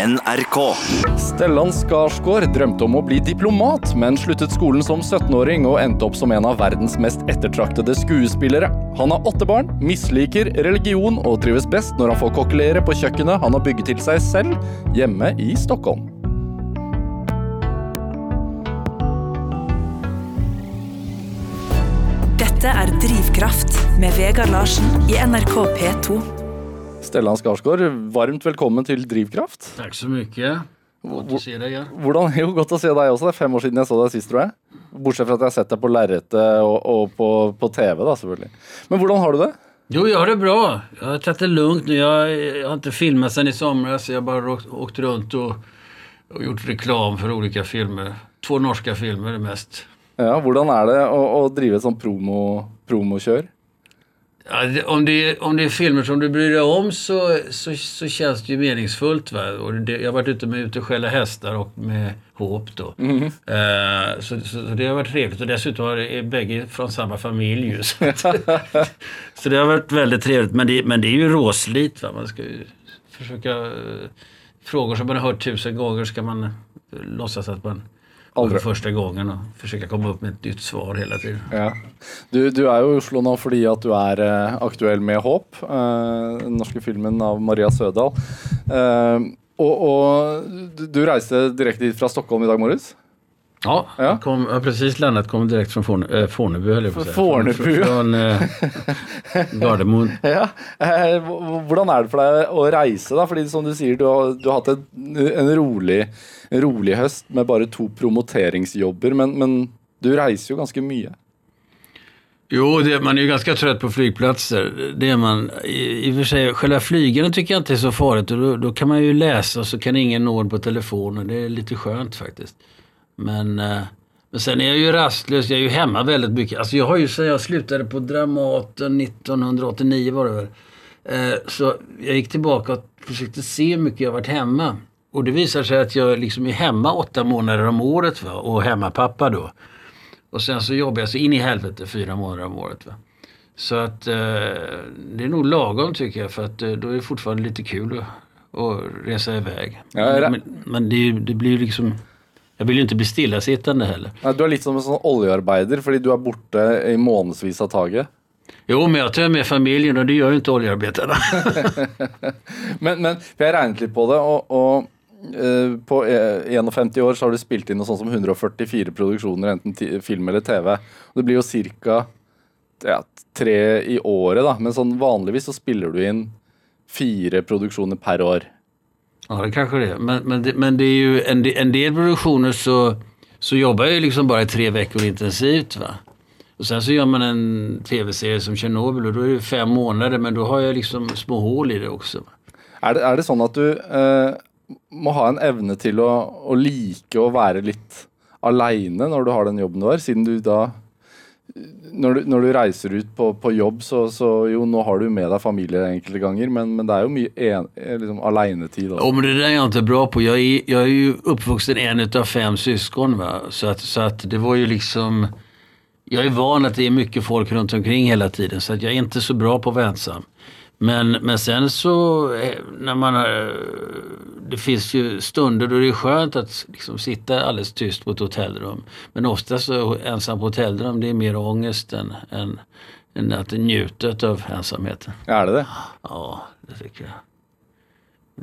NRK. Stellan Skarsgård drømte om å bli diplomat, men sluttet skolen som 17-åring og endte opp som en av verdens mest ettertraktede skuespillere. Han har åtte barn, misliker religion og trives best når han får kokkelere på kjøkkenet han har bygget til seg selv hjemme i Stockholm. Dette er Drivkraft med Vegard Larsen i NRK P2. Stellan Skarsgård, varmt velkommen til Drivkraft. Tack så mycket. Gott att se dig igen. Hvordan, jo, Godt å se deg også. Det er fem år siden jeg så deg sist, tror jeg. Bortsett fra at jeg har sett deg på lerretet og, og på, på TV, da, selvfølgelig. Men hvordan har du det? Jo, jag har det bra. Jag har tagit det lugnt nu. Jag, jag har inte filmat sen i somras. Jag har bara åkt, åkt runt och, och gjort reklam för olika filmer. Två norska filmer mest. Ja, Hvordan er det å drive et sånn promo, promokjør? Ja, om, det, om det är filmer som du bryr dig om så, så, så känns det ju meningsfullt. Va? Och det, jag har varit ute med Ute och skälla hästar och med Håp då. Eh, så, så, så det har varit trevligt. Och dessutom är bägge från samma familj ju. Så, det har varit väldigt trevligt. Men det, men det är ju råslit. Va? Man ska ju försöka... eh, Frågor som man har hört tusen gånger ska man eh, låtsas att man hör Aldrig. för första gången och försöka komma upp med ett nytt svar hela tiden. Ja. Du, du er jo i Oslo nå fordi at du er eh, aktuell med Håp, eh, den norske filmen av Maria Sødal. Og, og du, reiste direkte hit fra Stockholm i dag morges? Ja, Ja. Kom, har precis lämnat, kom direkt från Forne, äh, Fornebu höll jag på att säga. Fornebu. Från, äh, Gardermoen. Ja. Eh, hvordan er det for deg å reise, da? Fordi som du sier, du har, du har hatt en, en, rolig, en rolig høst med bare to promoteringsjobber, men, men du reiser jo ganske mye. Jo, det, man är ju ganska trött på flygplatser. Det är man. I, I och för sig, själva flygandet tycker jag inte är så farligt. Då, då kan man ju läsa och så kan ingen nå på telefonen. Det är lite skönt faktiskt. Men, eh, men sen är jag ju rastlös. Jag är ju hemma väldigt mycket. Alltså jag har ju sen jag slutade på Dramaten 1989 var det väl. Eh, så jag gick tillbaka och försökte se hur mycket jag varit hemma. Och det visar sig att jag liksom är hemma åtta månader om året va? och hemmapappa då. Och sen så jobbar jag så in i helvete fyra månader om året. Va? Så att eh, det är nog lagom tycker jag för att eh, då är det fortfarande lite kul att, att resa iväg. Ja, men men det, det blir liksom... Jag vill ju inte bli stillasittande heller. Nei, du er litt som en sånn oljearbeider, fordi du er borte i månedsvis av taget. Jo, men jag tar med familjen och det gör ju inte oljearbetarna. Men, men for jeg regnet litt på det, og, og eh, på eh, 51 år så har du spilt inn noe sånt som 144 produksjoner, enten ti- film eller TV. Det blir jo ca. Ja, tre i året, da. Men sånn vanligvis så spiller du inn fire produksjoner per år. Ja, det kanske det är. Men, men, det, men det är ju en, del- en del produktioner så, så jobbar jag ju liksom bara i tre veckor intensivt. Va? Och sen så gör man en tv-serie som Tjernobyl och då är det fem månader men då har jag liksom små hål i det också. Är det, är det så att du eh, måste ha en evne till att, att lika och vara lite alene när du har den jobben du har, siden du då når du, når du reiser ut på, på jobb, så, så jo, nå har du med deg familie enkelte ganger, men, men det er jo mye en, eh, liksom, alenetid. også. Oh, men det där är jag inte bra på. Jag är, jag är ju uppvuxen en av fem syskon. Va? Så, att, så att det var ju liksom... Jag är van att det är mycket folk runt omkring hela tiden så att jag är inte så bra på att vara ensam. Men, men sen så eh, när man har, Det finns ju stunder då det är skönt att liksom sitta alldeles tyst på ett hotellrum. Men ofta så ensam på hotellrum det är mer ångest än, än, än att njuta av ensamheten. Er det det? Ja, det tycker jag.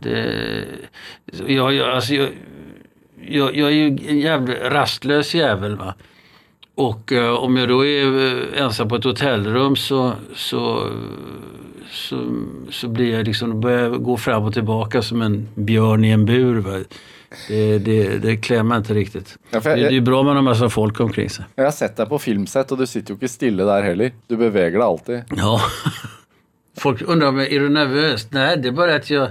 Det, jag, jag, alltså jag, jag, jag är ju en jävla rastlös jävel. Va? Och eh, om jag då är eh, ensam på ett hotellrum så, så, så, så blir jag liksom, börjar jag gå fram och tillbaka som en björn i en bur. Va? Det, det, det klämmer inte riktigt. Ja, Det, for jeg, det är ju bra med en massa folk omkring sig. jeg har sett deg på filmsett, og du sitter jo ikke stille der heller. Du beveger deg alltid. Ja. Folk undrar, men är du nervös? Nej, det är bara att jag,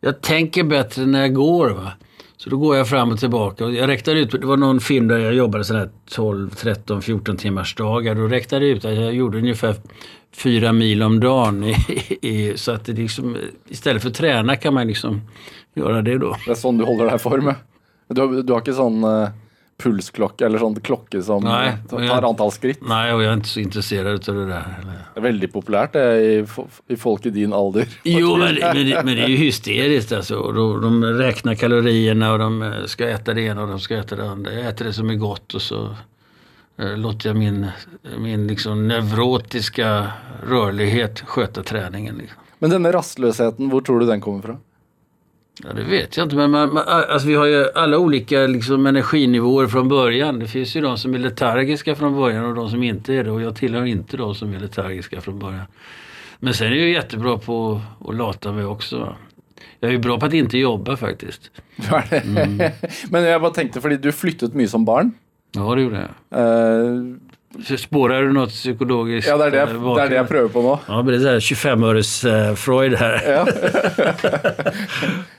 jag tänker bättre när jag går. Va? Så då går jag fram och tillbaka. Och Jag räknade ut, det var någon film där jag jobbade sådär 12, 13, 14 timmars dagar. Då räknade jag ut att jag gjorde ungefär fyra mil om dagen. I, i, så att det liksom, istället för att träna kan man liksom göra det då. Det er sånn du holder deg i form. ja. Du, du har ikke sånn eh, pulsklokke eller sånn klokke som Nei, tar jeg- antall skritt. Nej, och jag är inte så intresserad av det där. Det er veldig populært det, i, i folk i din alder. Jo, men, men, det- men det är ju hysteriskt alltså. De, de räknar kalorierna och de ska äta det ena och de ska äta det andra. Jag äter det som är gott och så låter jag min, min liksom neurotiska rörlighet sköta träningen. Liksom. Men denne rastløsheten, hvor tror du den kommer fra? Ja, det vet jag inte. Men man, man, alltså vi har ju alla olika liksom, energinivåer från början. Det finns ju de som är letargiska från början och de som inte är det. Och jag tillhör inte de som är letargiska från början. Men sen är jag jättebra på att lata mig också. Jag är ju bra på att inte jobba faktiskt. Det? Men jeg bare tenkte, fordi du flyttet mye som barn. Ja, det gjorde jag. Eh, Så Spårar du något psykologiskt? ja, det er det, eh, jeg, det er det jeg prøver på nå. Ja, det är här 25-öres eh, Freud här. Ja.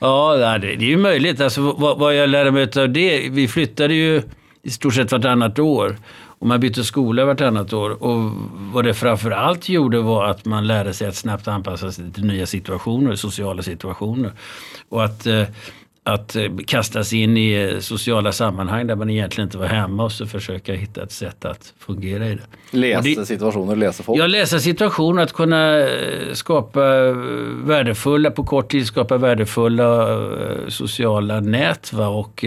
Ja, det är ju möjligt. Alltså, vad, vad jag lärde mig av det, vi flyttade ju i stort sett vartannat år. Och man bytte skola vartannat år. Och vad det framför allt gjorde var att man lärde sig att snabbt anpassa sig till nya situationer, sociala situationer. Och att, eh, att eh, kasta sig in i eh, sociala sammanhang där man egentligen inte var hemma och så försöka hitta ett sätt att fungera i det. Lese det- situasjoner, lese folk. jag läser situationer, att kunna eh, skapa värdefulla, på kort tid skapa värdefulla sociala nät va, och,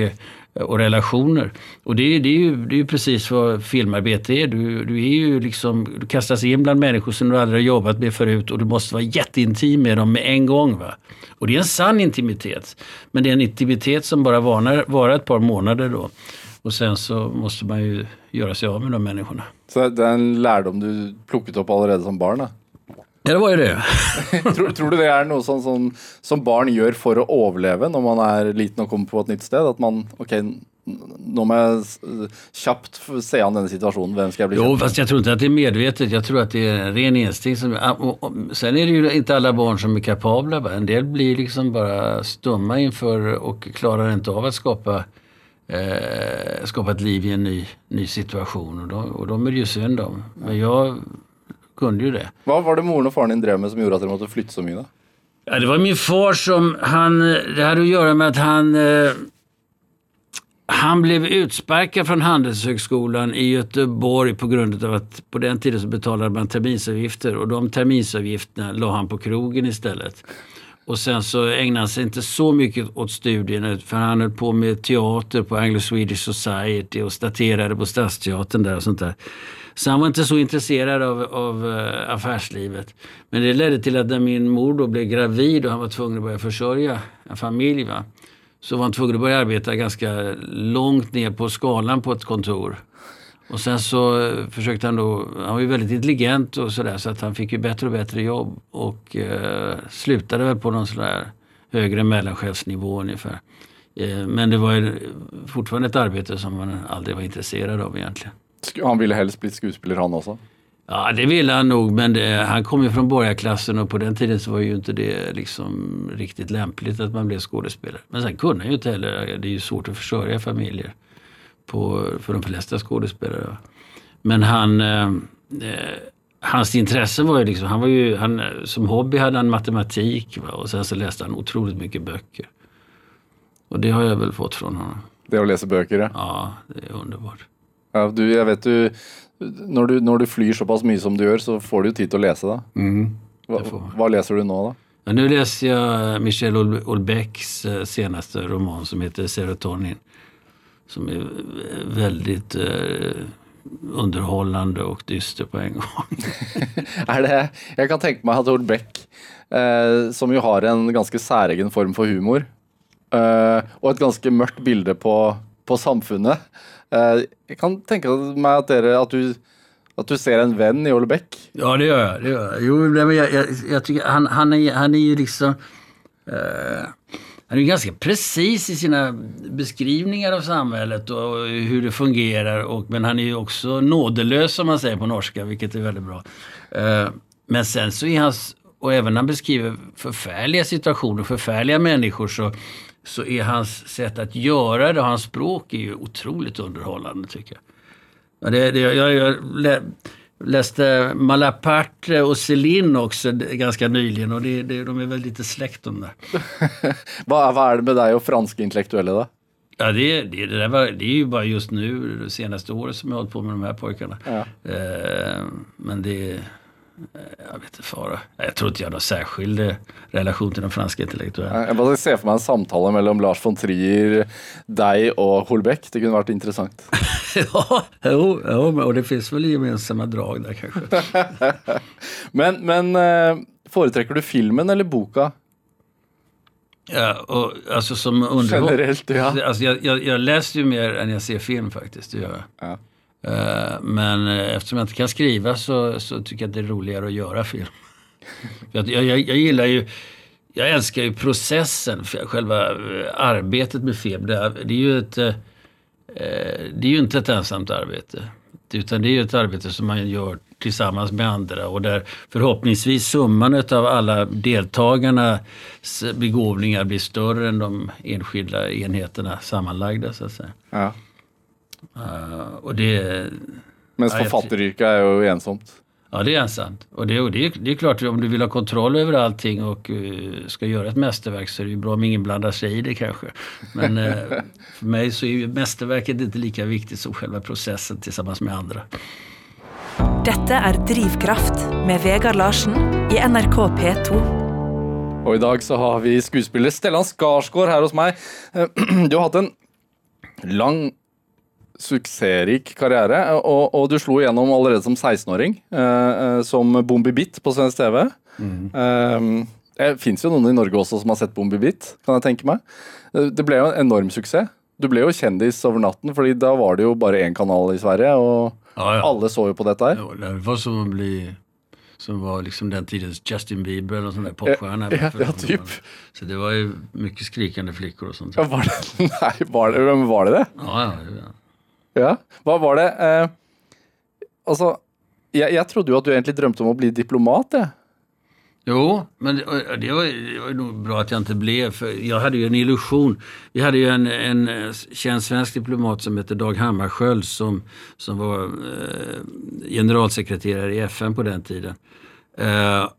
och relationer. Och det, är- det, är ju, det är ju precis vad filmarbete är. Du, du, är ju liksom, du kastas in bland människor som du aldrig har jobbat med förut och du måste vara jätteintim med dem med en gång. Va? Och det är en sann intimitet. Men det är en intimitet som bara varar, varar ett par månader då. Och sen så måste man ju göra sig av med de människorna. Så det är en lärdom du plockat upp redan som barn. Då? Ja, det var ju det. Tror, tror du det er noe sånn, sånn, som barn gjør for å overleve når man er liten og kommer på et nytt sted? At man ok, n- nå må jeg s- kjapt f- se an denne situasjonen. Hvem skal jeg bli Jo, fast jag tror inte att det är medvetet. Jag tror att det är en ren instinkt. Som, och- och- sen är det ju inte alla barn som är kapabla. Va? En del blir liksom bara stumma inför och klarar inte av att skapa, eh, skapa ett liv i en ny, ny situation. Och de, och de är det ju synd om. Men jag kunde ju det. Hva var det moren og faren din drev med som gjorde at dere måtte flytte så mye? da? Ja, det var min far som, han, det hade att göra med att han, eh, han blev utsparkad från Handelshögskolan i Göteborg på grund av att på den tiden så betalade man terminsavgifter och de terminsavgifterna la han på krogen istället. Och sen så ägnade han sig inte så mycket åt studierna för han höll på med teater på Anglo-Swedish Society och staterade på Stadsteatern där och sånt där. Så han var inte så intresserad av, av uh, affärslivet. Men det ledde till att när min mor då blev gravid och han var tvungen att börja försörja en familj va, så var han tvungen att börja arbeta ganska långt ner på skalan på ett kontor. Och sen så försökte han då, han var ju väldigt intelligent och sådär så att han fick ju bättre och bättre jobb och eh, slutade väl på någon sån där högre mellanchefsnivå ungefär. Eh, men det var ju fortfarande ett arbete som man aldrig var intresserad av egentligen. Han ville helst blitt skuespiller, han også. Ja, det ville han nog, men det, han kom ju från borgarklassen och på den tiden så var ju inte det liksom riktigt lämpligt att man blev skådespelare. Men sen kunde han ju inte heller, det är ju svårt att försörja familjer på, för de flesta skådespelare. Men han, eh, eh, hans intresse var ju liksom, han var ju, han, som hobby hade han matematik va? och sen så läste han otroligt mycket böcker. Och det har jag väl fått från honom. Det å lese bøker, ja. Ja, det är underbart. Ja du, jeg vet du når, du når du flyr såpass mye som du gjør, så får du jo tid til å lese, da. Hva, får man. hva leser du nå, da? Ja, nu läser jag Michel Hol- Houellebecqs eh, senaste roman som heter Serotonin. Som är eh, väldigt eh, underhållande och dyster på en gång. Er det, jeg kan tenke meg at Ord Beck, eh, som jo har en ganske særegen form for humor, eh, og et ganske mørkt bilde på, på samfunnet Eh, jag kan tänka mig att dere, att, du, att du ser en vän i Olle Bäck. Ja, det gör jag. Det gör jag. Jo, men jag, jag, jag tycker han, han, är, han är ju liksom... Uh, han är ju ganska precis i sina beskrivningar av samhället och hur det fungerar. Och, men han är ju också nådelös som man säger på norska, vilket är väldigt bra. Uh, men sen så är hans... Och även när han beskriver förfärliga situationer, förfärliga människor så, så är hans sätt att göra det och hans språk är ju otroligt underhållande tycker jag. Ja, det, det, jag, jag lä, läste Malaparte och Céline också ganska nyligen och det, de är väl lite släkt de där. Hva, hva er det med deg og franske intellektuelle, da? Ja, det, det, det, var, det är ju bara just nu, det senaste året som jag har hållit på med de här pojkarna. Ja. Eh, men det... eh, Jag vet inte fara. Jag tror inte jag har någon särskild eh, relation till de franska intellektuella. Jeg bare ser for meg en samtale mellom Lars von Trier, deg og Holbeck. Det kunne vært interessant. ja, jo, jo, och det finns väl gemensamma drag där kanske. Men, men eh, foretrekker du filmen eller boka? Ja, och, alltså som underhåll. Generellt, ja. Alltså, jag, jag, jag läser ju mer än jag ser film faktiskt, det gör jag. Ja. Eh, men eh, eftersom jag inte kan skriva så, så tycker jag att det är roligare att göra film. jag, jag, jag gillar ju, jag älskar ju processen, själva eh, arbetet med film. Det är, det är ju ett, det är ju inte ett ensamt arbete. Utan det är ju ett arbete som man gör tillsammans med andra och där förhoppningsvis summan av alla deltagarnas begåvningar blir större än de enskilda enheterna sammanlagda så att säga. Ja. Eh, och det, jeg- forfatteryrket er jo ensomt. Ja, det är sant. Och det, och det, är- det är klart, om du vill ha kontroll över allting och eh, ska göra ett mästerverk så är det ju bra om ingen blandar sig i det kanske. Men eh, för mig så är ju mästerverket inte lika viktigt som själva processen tillsammans med andra. Dette er Drivkraft med Vegard Larsen i NRK P2. Og i dag så har vi skuespiller Stellan Skarsgård her hos. Eh, Du har hatt en lang, suksessrik karriere, og, og du slo igjennom allerede som 16-åring, eh, eh, som Bombi Bitt på svensk TV. Eh, det fins jo noen i Norge også som har sett Bombi Bitt, kan jeg tenke meg. Eh, Det ble jo en enorm suksess. Du ble jo kjendis over natten, fordi da var det jo bare én kanal i Sverige, og Ja, ja. alle så jo på dette her. Ja, det var som att bli som var liksom den tidens Justin Bieber eller sån där popstjärna. Ja, ja, typ. Så det var ju mycket skrikande flickor och sånt. Ja, var det, nei, var det, var det det? Ja, ja, ja. Ja, vad var det eh, alltså, jag, jag, trodde ju att du egentligen drömde om att bli diplomat, jeg. Jo, men det, det, var, det var nog bra att jag inte blev. För jag hade ju en illusion. Vi hade ju en, en eh, känd svensk diplomat som hette Dag Hammarskjöld som, som var eh, generalsekreterare i FN på den tiden. Eh,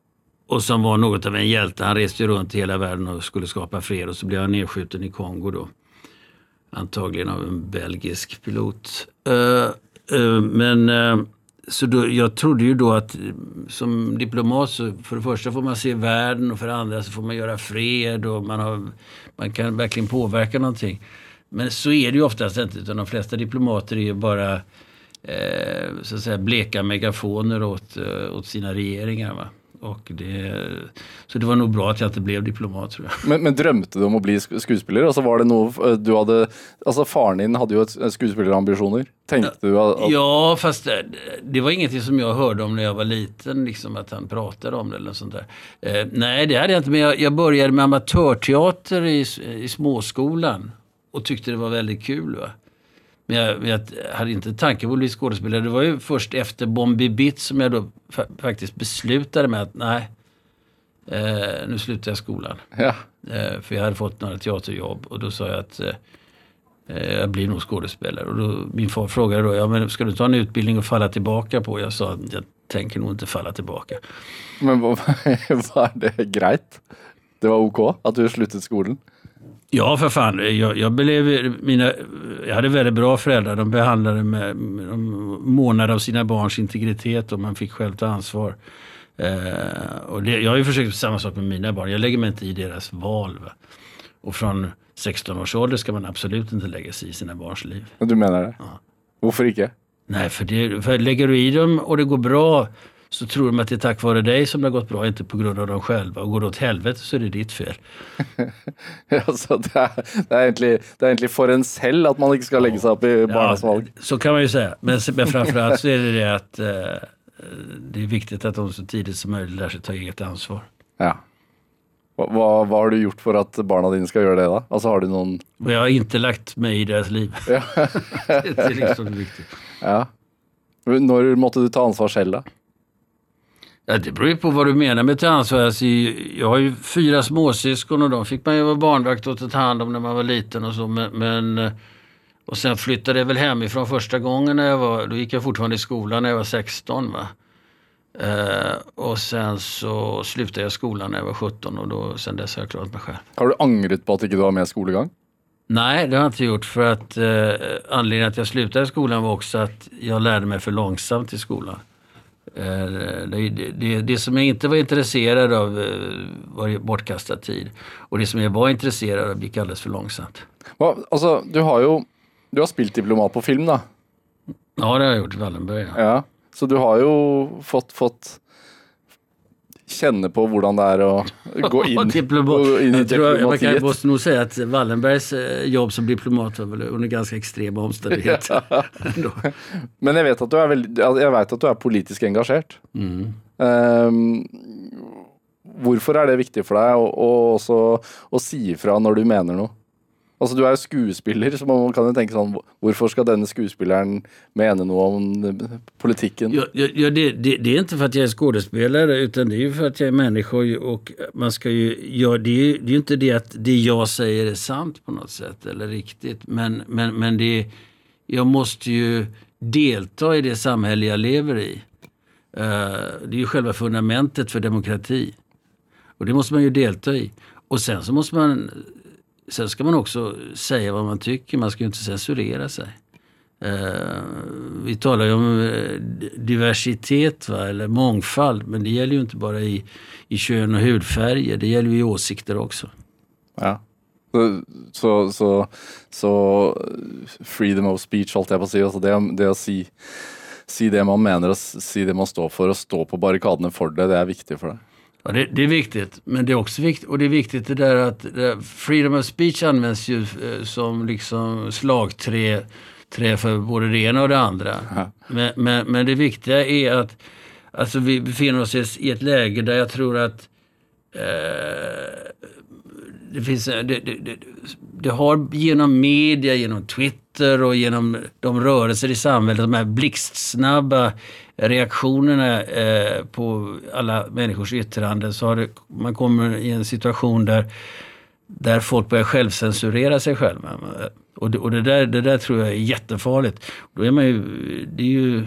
och som var något av en hjälte. Han reste ju runt i hela världen och skulle skapa fred och så blev han nedskjuten i Kongo då. Antagligen av en belgisk pilot. Uh, uh, men uh, så då, jag trodde ju då att som diplomat så för det första får man se världen och för det andra så får man göra fred och man, har, man kan verkligen påverka någonting. Men så är det ju oftast inte utan de flesta diplomater är ju bara så att säga bleka megafoner åt, åt sina regeringar. Va? Och det, så det var nog bra att jag inte blev diplomat tror jag. Men, men drømte du om å bli sk- skuespiller? Altså var det noe eh, du hadde Altså Faren din hadde jo et, et skuespillerambisjoner. Tenkte du at, at Ja, fast det, det var ingenting som jag hörde om när jag var liten, liksom att han pratade om det eller sånt där. Eh, nej, det hade jag inte, men jag, jag började med amatörteater i, i småskolan och tyckte det var väldigt kul. Va? Men jag, jag hade inte tanke på att bli skådespelare. Det var ju först efter Bombi Bitt som jag då fa- faktiskt beslutade mig att nej, eh, nu slutar jag skolan. Ja. Eh, för jag hade fått några teaterjobb och då sa jag att eh, eh, jag blir nog skådespelare. Och då, min far frågade då, ja, men ska du ta en utbildning och falla tillbaka på? Jag sa att jag tänker nog inte falla tillbaka. Men var, var det greit? Det var ok at du sluttet skolen? Ja, för fan. Jag, jag, blev, mina, jag hade väldigt bra föräldrar. De behandlade med, de månade av sina barns integritet och man fick själv ta ansvar. Eh, och det, jag har ju försökt samma sak med mina barn. Jag lägger mig inte i deras val. Va? Och från 16 års ålder ska man absolut inte lägga sig i sina barns liv. Du mener det? Ja. Hvorfor ikke? Nej, för, det, för lägger du i dem och det går bra så tror de att det är tack vare dig som det har gått bra, inte på grund av dem själva. Och går det åt helvete så är det ditt fel. altså, det, er, det, er egentlig, det er egentlig for en selv at man ikke skal legge seg opp i barnas valg. så kan man ju säga. Men, men framförallt så är det det att eh, det är viktigt att de så tidigt som möjligt lär sig ta eget ansvar. Ja. Hva, hva har du gjort for at barna dine skal gjøre det, da? Altså, har du Och jag har inte lagt mig i deras liv. Ja. det är liksom det viktiga. ja. Når måtte du ta ansvar selv, da? Ja, det beror ju på vad du menar med ta ansvar. Alltså, jag har ju fyra småsyskon och de fick man ju vara barnvakt och ta hand om när man var liten och så. Men, men, eh, och sen flyttade jag väl hemifrån första gången när jag var, då gick jag fortfarande i skolan när jag var 16. Va? Eh, och sen så slutade jag skolan när jag var 17 och då, sen dess har jag klarat mig själv. Har du angret på at ikke du har mer skolegang? Nej, det har jag inte gjort. För att eh, anledningen att jag slutade skolan var också att jag lärde mig för långsamt i skolan. Eh, det, det, det, som jag inte var intresserad av eh, var bortkastad tid. Och det som jag var intresserad av gick alldeles för långsamt. Va, alltså, du har ju du har spelat diplomat på film då? Ja, det har jag gjort i Wallenberg. Ja. ja. Så du har ju fått, fått känna på hur det är att gå in, gå in i jag tror, diplomatiet. Jag måste nog säga att Wallenbergs eh, jobb som diplomat var väl under ganska extrema omständigheter. Men jag vet att du är, väldigt, jag vet att du är politiskt engagerad. Mm. Um, varför är det viktigt för dig att säga ifrån när du menar något? Alltså du är skuespiller, så man kan ju tänka sånn Varför ska denne skuespilleren mena något om eh, politiken? Ja, ja det, det, det, är inte för att jag är skådespelare utan det är ju för att jag är människa och man ska ju, ja, det är ju det är inte det att det jag säger är sant på något sätt eller riktigt men, men, men det, jag måste ju delta i det samhälle jag lever i. Uh, det är ju själva fundamentet för demokrati. Och det måste man ju delta i. Och sen så måste man Sen ska man också säga vad man tycker, man ska ju inte censurera sig. Eh, vi talar ju om eh, diversitet va? eller mångfald men det gäller ju inte bara i, i kön och hudfärger, det gäller ju i åsikter också. Ja. Så, så, så freedom of speech, allt jag på att säga, alltså det, det att si, si det man menar och si det man står för och stå på barrikaderna för det, det är viktigt för dig. Ja, det, det, är viktigt, men det är också viktigt, och det är viktigt det där att freedom of speech används ju eh, som liksom slagträ trä för både det ena och det andra. Men, men, men, det viktiga är att alltså vi befinner oss i ett läge där jag tror att eh, det finns, eh, det, det, det, har genom media, genom Twitter och genom de rörelser i samhället, de här blixtsnabba reaktionerna eh, på alla människors yttranden så har det, man kommer i en situation där, där folk börjar självcensurera sig själva. Och, det, och det, där, det där tror jag är jättefarligt. Då är man ju, det är ju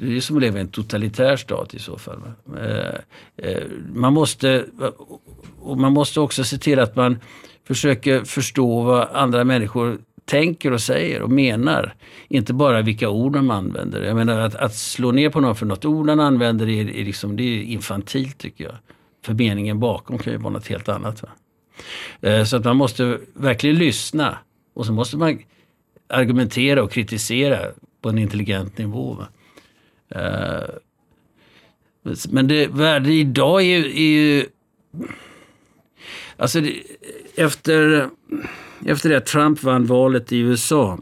det är som att leva i en totalitär stat i så fall. Eh, eh, man måste, och man måste också se till att man försöker förstå vad andra människor tänker och säger och menar. Inte bara vilka ord de använder. Jag menar att, att slå ner på någon för något ord han använder är, är, liksom, det är infantilt tycker jag. För meningen bakom kan ju vara något helt annat. Va? Eh, så att man måste verkligen lyssna och så måste man argumentera och kritisera på en intelligent nivå. Va? Eh, men det värde idag är ju, är ju Alltså det, efter efter det att Trump vann valet i USA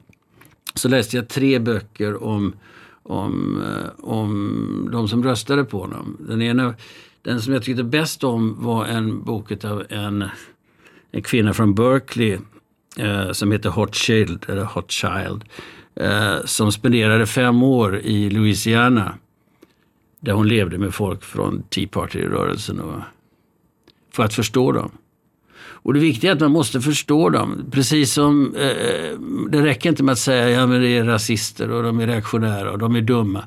så läste jag tre böcker om, om, eh, om de som röstade på honom. Den ena, den som jag tyckte bäst om var en bok av en, en kvinna från Berkeley eh, som heter Hot Child, eller Hot Child eh, som spenderade fem år i Louisiana där hon levde med folk från Tea Party-rörelsen för att förstå dem. Och det viktiga är att man måste förstå dem. Precis som eh, det räcker inte med att säga ja men det är rasister och de är reaktionära och de är dumma.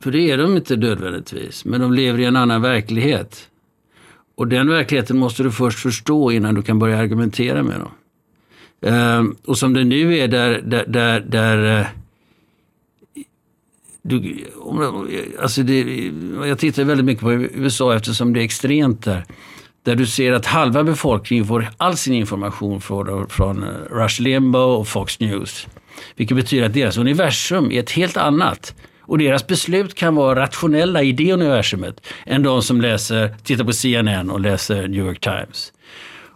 För det är de inte nödvändigtvis. Men de lever i en annan verklighet. Och den verkligheten måste du först förstå innan du kan börja argumentera med dem. Eh, och som det nu är där, där, där, där eh, du, alltså det, jag tittar väldigt mycket på USA eftersom det är extremt där. Där du ser att halva befolkningen får all sin information från, från eh, Rush Limbaugh och Fox News. Vilket betyder att deras universum är ett helt annat. Och deras beslut kan vara rationella i det universumet än de som läser, tittar på CNN och läser New York Times.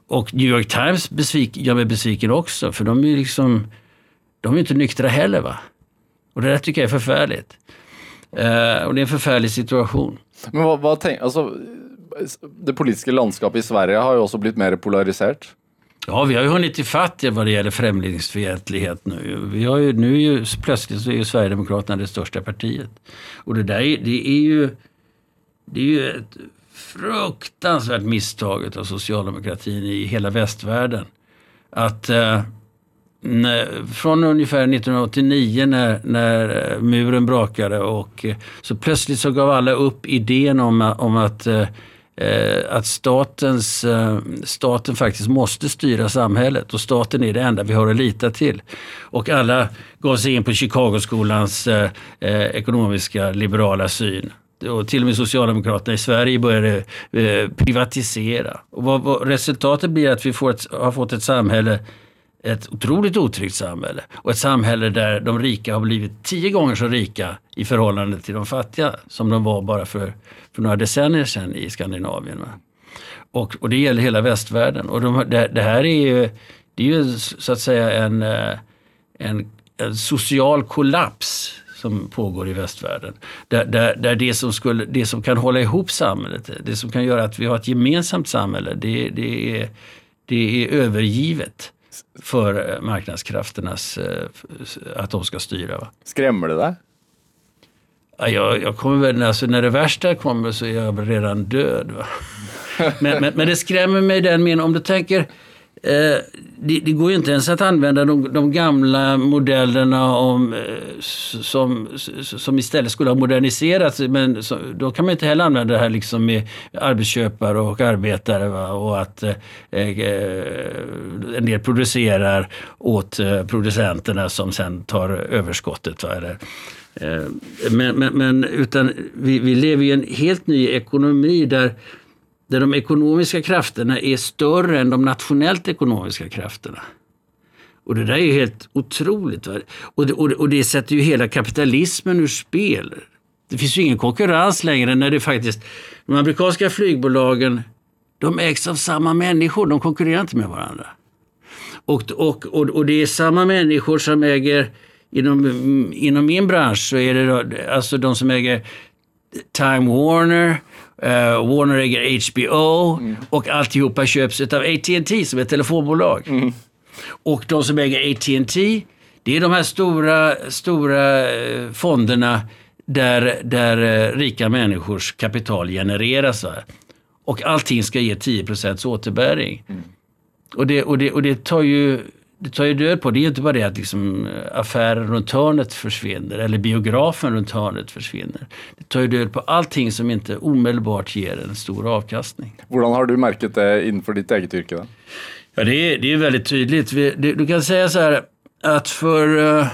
Och New York Times besvik, gör mig besviken också för de är liksom, de är inte nyktra heller. va. Och det där tycker jag är förfärligt. Uh, och det är en förfärlig situation. Men vad, vad tänk, alltså, det politiska landskapet i Sverige har ju också blivit mer polariserat. Ja, vi har ju hunnit ifatt vad det gäller främlingsfientlighet nu. Vi har ju, nu är ju, plötsligt så är ju Sverigedemokraterna det största partiet. Och det där det är ju, det är ju ett fruktansvärt misstag av socialdemokratin i hela västvärlden. Att eh, när, från ungefär 1989 när, när eh, muren brakade och eh, så plötsligt så gav alla upp idén om, om att eh, Eh, att statens, eh, staten faktiskt måste styra samhället och staten är det enda vi har att lita till. Och alla gav sig in på Chicagoskolans eh, eh, ekonomiska liberala syn. Och till och med Socialdemokraterna i Sverige började eh, privatisera. Och vad, vad, resultatet blir att vi får ett, har fått ett samhälle ett otroligt otryggt samhälle och ett samhälle där de rika har blivit tio gånger så rika i förhållande till de fattiga som de var bara för, för några decennier sedan i Skandinavien. Och, och det gäller hela västvärlden. Och de, det, det, här är ju, det är ju så att säga en, eh, en, en social kollaps som pågår i västvärlden. Där, där, där det, som skulle, det som kan hålla ihop samhället, det som kan göra att vi har ett gemensamt samhälle, det, det, är, det är övergivet för eh, marknadskrafternas, eh, att de ska styra. Va? Skrämmer det dig? Ja, jag, jag kommer väl, alltså när det värsta kommer så är jag redan död. Men, men, men det skrämmer mig den meningen, om du tänker Eh, det, det, går ju inte ens att använda de, de gamla modellerna om, eh, som, som istället skulle ha moderniserats. Men så, då kan man inte heller använda det här liksom med arbetsköpare och arbetare. Va? Och att eh, eh en del producerar åt producenterna som sen tar överskottet. Va? Eller, eh, men, men, men, utan vi, vi lever i en helt ny ekonomi där där de ekonomiska krafterna är större än de nationellt ekonomiska krafterna. Och det där är helt otroligt. Va? Och, det, och, det, och det sätter ju hela kapitalismen ur spel. Det finns ju ingen konkurrens längre när det faktiskt... De amerikanska flygbolagen de ägs av samma människor, de konkurrerar inte med varandra. Och, och, och, och det är samma människor som äger, inom, inom min bransch så är det då, alltså de som äger Time Warner, Uh, Warner äger HBO mm. och alltihopa köps av AT&T som är ett telefonbolag. Mm. Och de som äger AT&T det är de här stora, stora eh, fonderna där, där eh, rika människors kapital genereras. Va? Och allting ska ge 10 återbäring. Mm. Och, det, och, det, och det tar ju det tar ju död på. Det är ju inte bara det att liksom affären runt hörnet försvinner eller biografen runt hörnet försvinner. Det tar ju död på allting som inte omedelbart ger en stor avkastning. Hur har du märkt det inför ditt eget yrke? Då? Ja, det är, det är väldigt tydligt. Vi, det, du kan säga så här att för... Uh,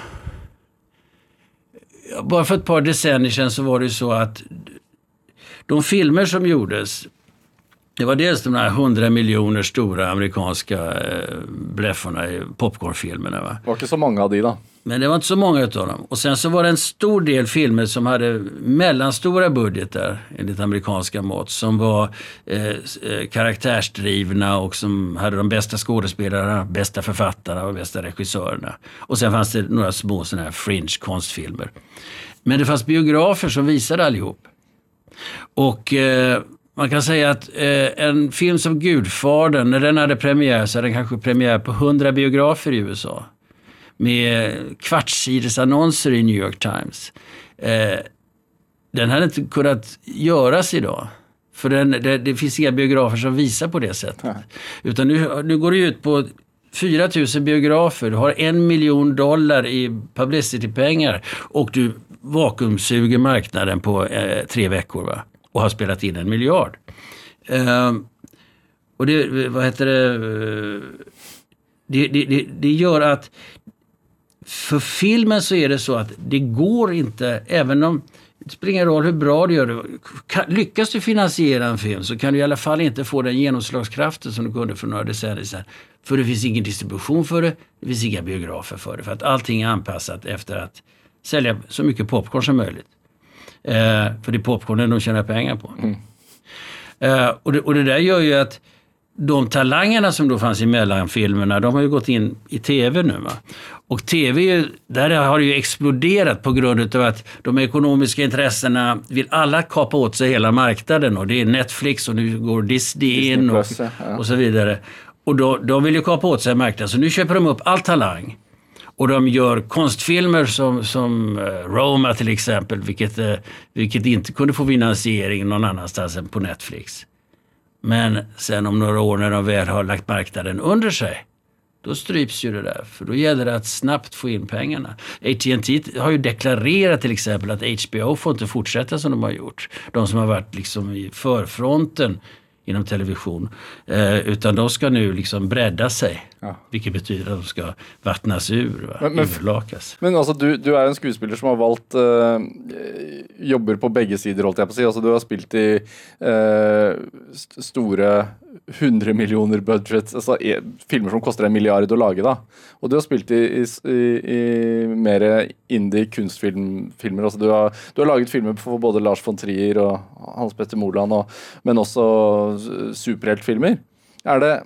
bara för ett par decennier sedan så var det ju så att de filmer som gjordes det var dels de här 100 miljoner stora amerikanska eh, i popcornfilmerna. Va? Det var inte så många av de då? Men det var inte så många av dem. Och sen så var det en stor del filmer som hade mellanstora budgetar enligt amerikanska mått. Som var eh, eh, karaktärsdrivna och som hade de bästa skådespelarna, bästa författarna och bästa regissörerna. Och sen fanns det några små sådana här fringe konstfilmer. Men det fanns biografer som visade allihop. Och eh, man kan säga att eh, en film som Gudfadern, när den hade premiär så hade den kanske premiär på 100 biografer i USA. Med kvartssidesannonser i New York Times. Eh, den hade inte kunnat göras idag. För den, det, det, finns inga biografer som visar på det sättet. Nej. Utan nu, nu går det ut på 4 000 biografer, du har en miljon dollar i publicitypengar och du vakuumsuger marknaden på eh, tre veckor. Va? Och har spelat in en miljard. Uh, och det, vad heter eh, det, det, det, det, gör att för filmen så är det så att det går inte, även om det spelar ingen roll hur bra du gör det. Lyckas du finansiera en film så kan du i alla fall inte få den genomslagskraften som du kunde för några decennier sedan. För det finns ingen distribution för det, det finns inga biografer för det. För att allting är anpassat efter att sälja så mycket popcorn som möjligt. Eh, för det är popcornen de tjänar pengar på. Mm. Eh, och, det, och det där gör ju att de talangerna som då fanns i mellanfilmerna, de har ju gått in i tv nu. Va? Och tv, där har det ju exploderat på grund av att de ekonomiska intressena vill alla kapa åt sig hela marknaden. Och det är Netflix och nu går Disney in och, och så vidare. Och då, de vill ju kapa åt sig marknaden, så nu köper de upp all talang. Och de gör konstfilmer som, som eh, Roma till exempel, vilket, eh, vilket inte kunde få finansiering någon annanstans än på Netflix. Men sen om några år när de väl har lagt marknaden under sig, då stryps ju det där. För då gäller det att snabbt få in pengarna. AT&T har ju deklarerat till exempel att HBO får inte fortsätta som de har gjort. De som har varit liksom i förfronten inom television. Eh, utan de ska nu liksom bredda sig. Ja. Vilket betyder att de ska vattnas ur, va? men, men, urlakas. Men alltså, du, du är en skådespelare som har valt eh, jobber på bägge sidor, hållt jag på att säga. Alltså, du har spelat i eh, st stora 100 miljoner budget, alltså e, filmer som kostar en miljard att laga. Och du har spelat i, i, i mer indie kunstfilmer. Alltså, du, har, du har lagat filmer för både Lars von Trier och Hans Petter Moland, och, men också superheltfilmer. Är det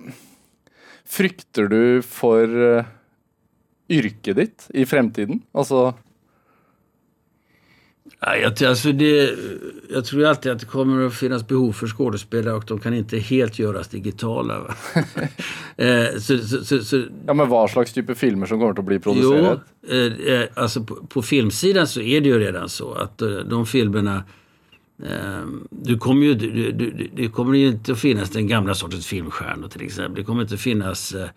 Frykter du for uh, yrket ditt i fremtiden? Altså Ja, jag, alltså det, jag tror alltid att det kommer att finnas behov för skådespelare och de kan inte helt göras digitala. eh, så, så, så, ja, men vad slags typ av filmer som kommer att bli producerade? Jo, eh, eh, alltså på, på, filmsidan så är det ju redan så att eh, de filmerna eh, du kommer ju, du, du, det kommer ju inte att finnas den gamla sortens filmstjärnor till exempel. Det kommer inte att finnas eh,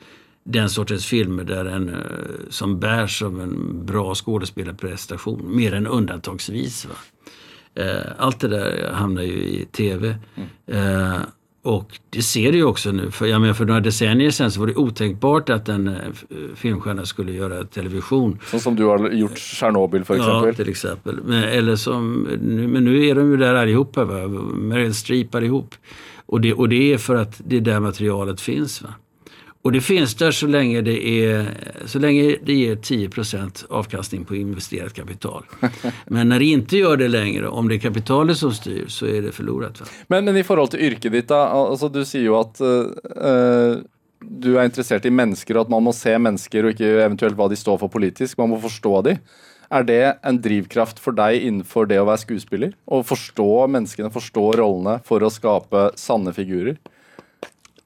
den sortens filmer där en, eh, som bärs av en bra skådespelarprestation, mer än undantagsvis. Va? Eh, allt det där hamnar ju i tv. Mm. Eh, och det ser du ju också nu. För, jag menar, för några decennier sedan så var det otänkbart att en uh, filmstjärna skulle göra television. Så som du har gjort Tjernobyl för exempel? Ja, till exempel. Men, eller som, nu, men nu är de ju där allihopa. Va? Meryl Streep allihop. Och det, och det är för att det är där materialet finns. Va? Och det finns där så länge det, är, så länge det ger 10% avkastning på investerat kapital. Men när det inte gör det längre, om det är kapitalet som styr, så är det förlorat. Va? Men, men i förhållande till yrket ditt, alltså, du säger ju att uh, du är intresserad i människor och att man måste se människor och inte eventuellt vad de står för politiskt, man måste förstå dem. Är det en drivkraft för dig inför det att vara skådespelare? Att förstå människorna, förstå rollerna för att skapa sanna figurer?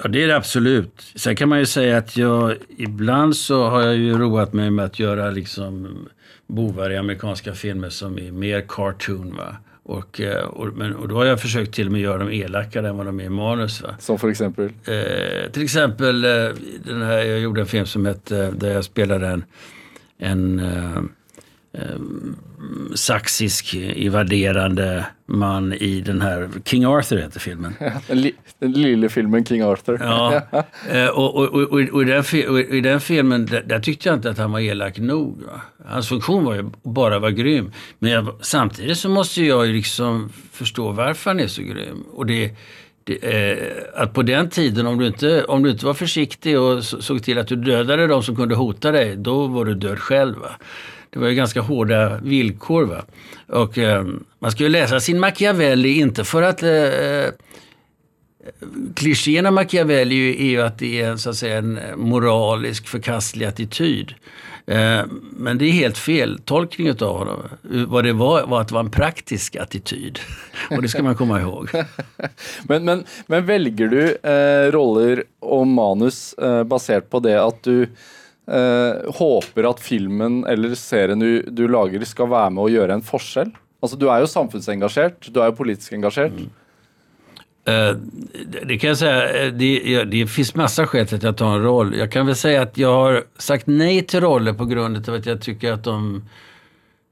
Ja, det är det absolut. Sen kan man ju säga att jag ibland så har jag ju roat mig med att göra liksom bovar i amerikanska filmer som är mer cartoon. Va? Och, eh, och, men, och då har jag försökt till och med göra dem elakare än vad de är i manus. Va? Som för exempel? Eh, till exempel, eh, den här, jag gjorde en film som hette, där jag spelade en, en eh, saxisk invaderande man i den här King Arthur heter filmen. den, li, den lilla filmen King Arthur. Ja, eh, och, och, och, och, i den, och i den filmen där, där, tyckte jag inte att han var elak nog. Va? Hans funktion var ju bara att vara grym. Men jag, samtidigt så måste jag ju liksom förstå varför han är så grym. Och det, det, eh, att på den tiden, om du, inte, om du inte var försiktig och såg till att du dödade de som kunde hota dig, då var du död själv. Va? Det var ju ganska hårda villkor. Va? Och eh, man ska ju läsa sin Machiavelli inte för att eh, eh Klichén av Machiavelli är ju att det är så att säga, en moralisk förkastlig attityd. Eh, men det är helt fel tolkning av honom. Vad det var var att det var en praktisk attityd. Och det ska man komma ihåg. men, men, men väljer du eh, roller och manus eh, baserat på det att du eh, håper at filmen eller serien du, du, lager, skal være med å gjøre en forskjell? Altså, du är ju samhällsengagerad, du är jo politiskt engagerad. Mm. Eh, det kan jag säga, eh, det, det, finns massa skäl till att jag tar en roll. Jag kan väl säga att jag har sagt nej till roller på grund av att jag tycker att de,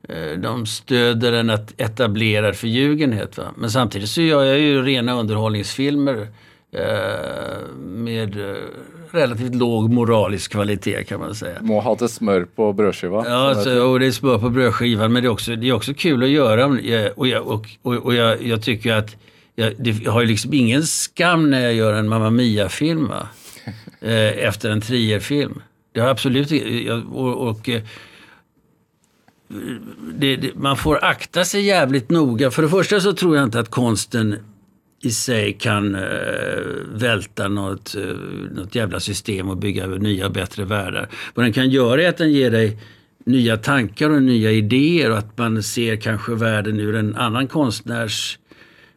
eh, de stöder en etablerad förljugenhet. Va? Men samtidigt så gör jag ju rena underhållningsfilmer med relativt låg moralisk kvalitet kan man säga. Må ha lite smör på brödskivan. Ja, alltså, och det är smör på brödskivan men det är också, det är också kul att göra. Och jag, och, och, och jag, jag tycker att jag, det, har ju liksom ingen skam när jag gör en Mamma Mia-film eh, efter en Trier-film. Det har absolut jag, och, och eh, det, det, man får akta sig jävligt noga. För det första så tror jag inte att konsten i sig kan eh, välta något, eh, något jävla system och bygga nya bättre världar. Vad den kan göra är att den ger dig nya tankar och nya idéer och att man ser kanske världen ur en annan konstnärs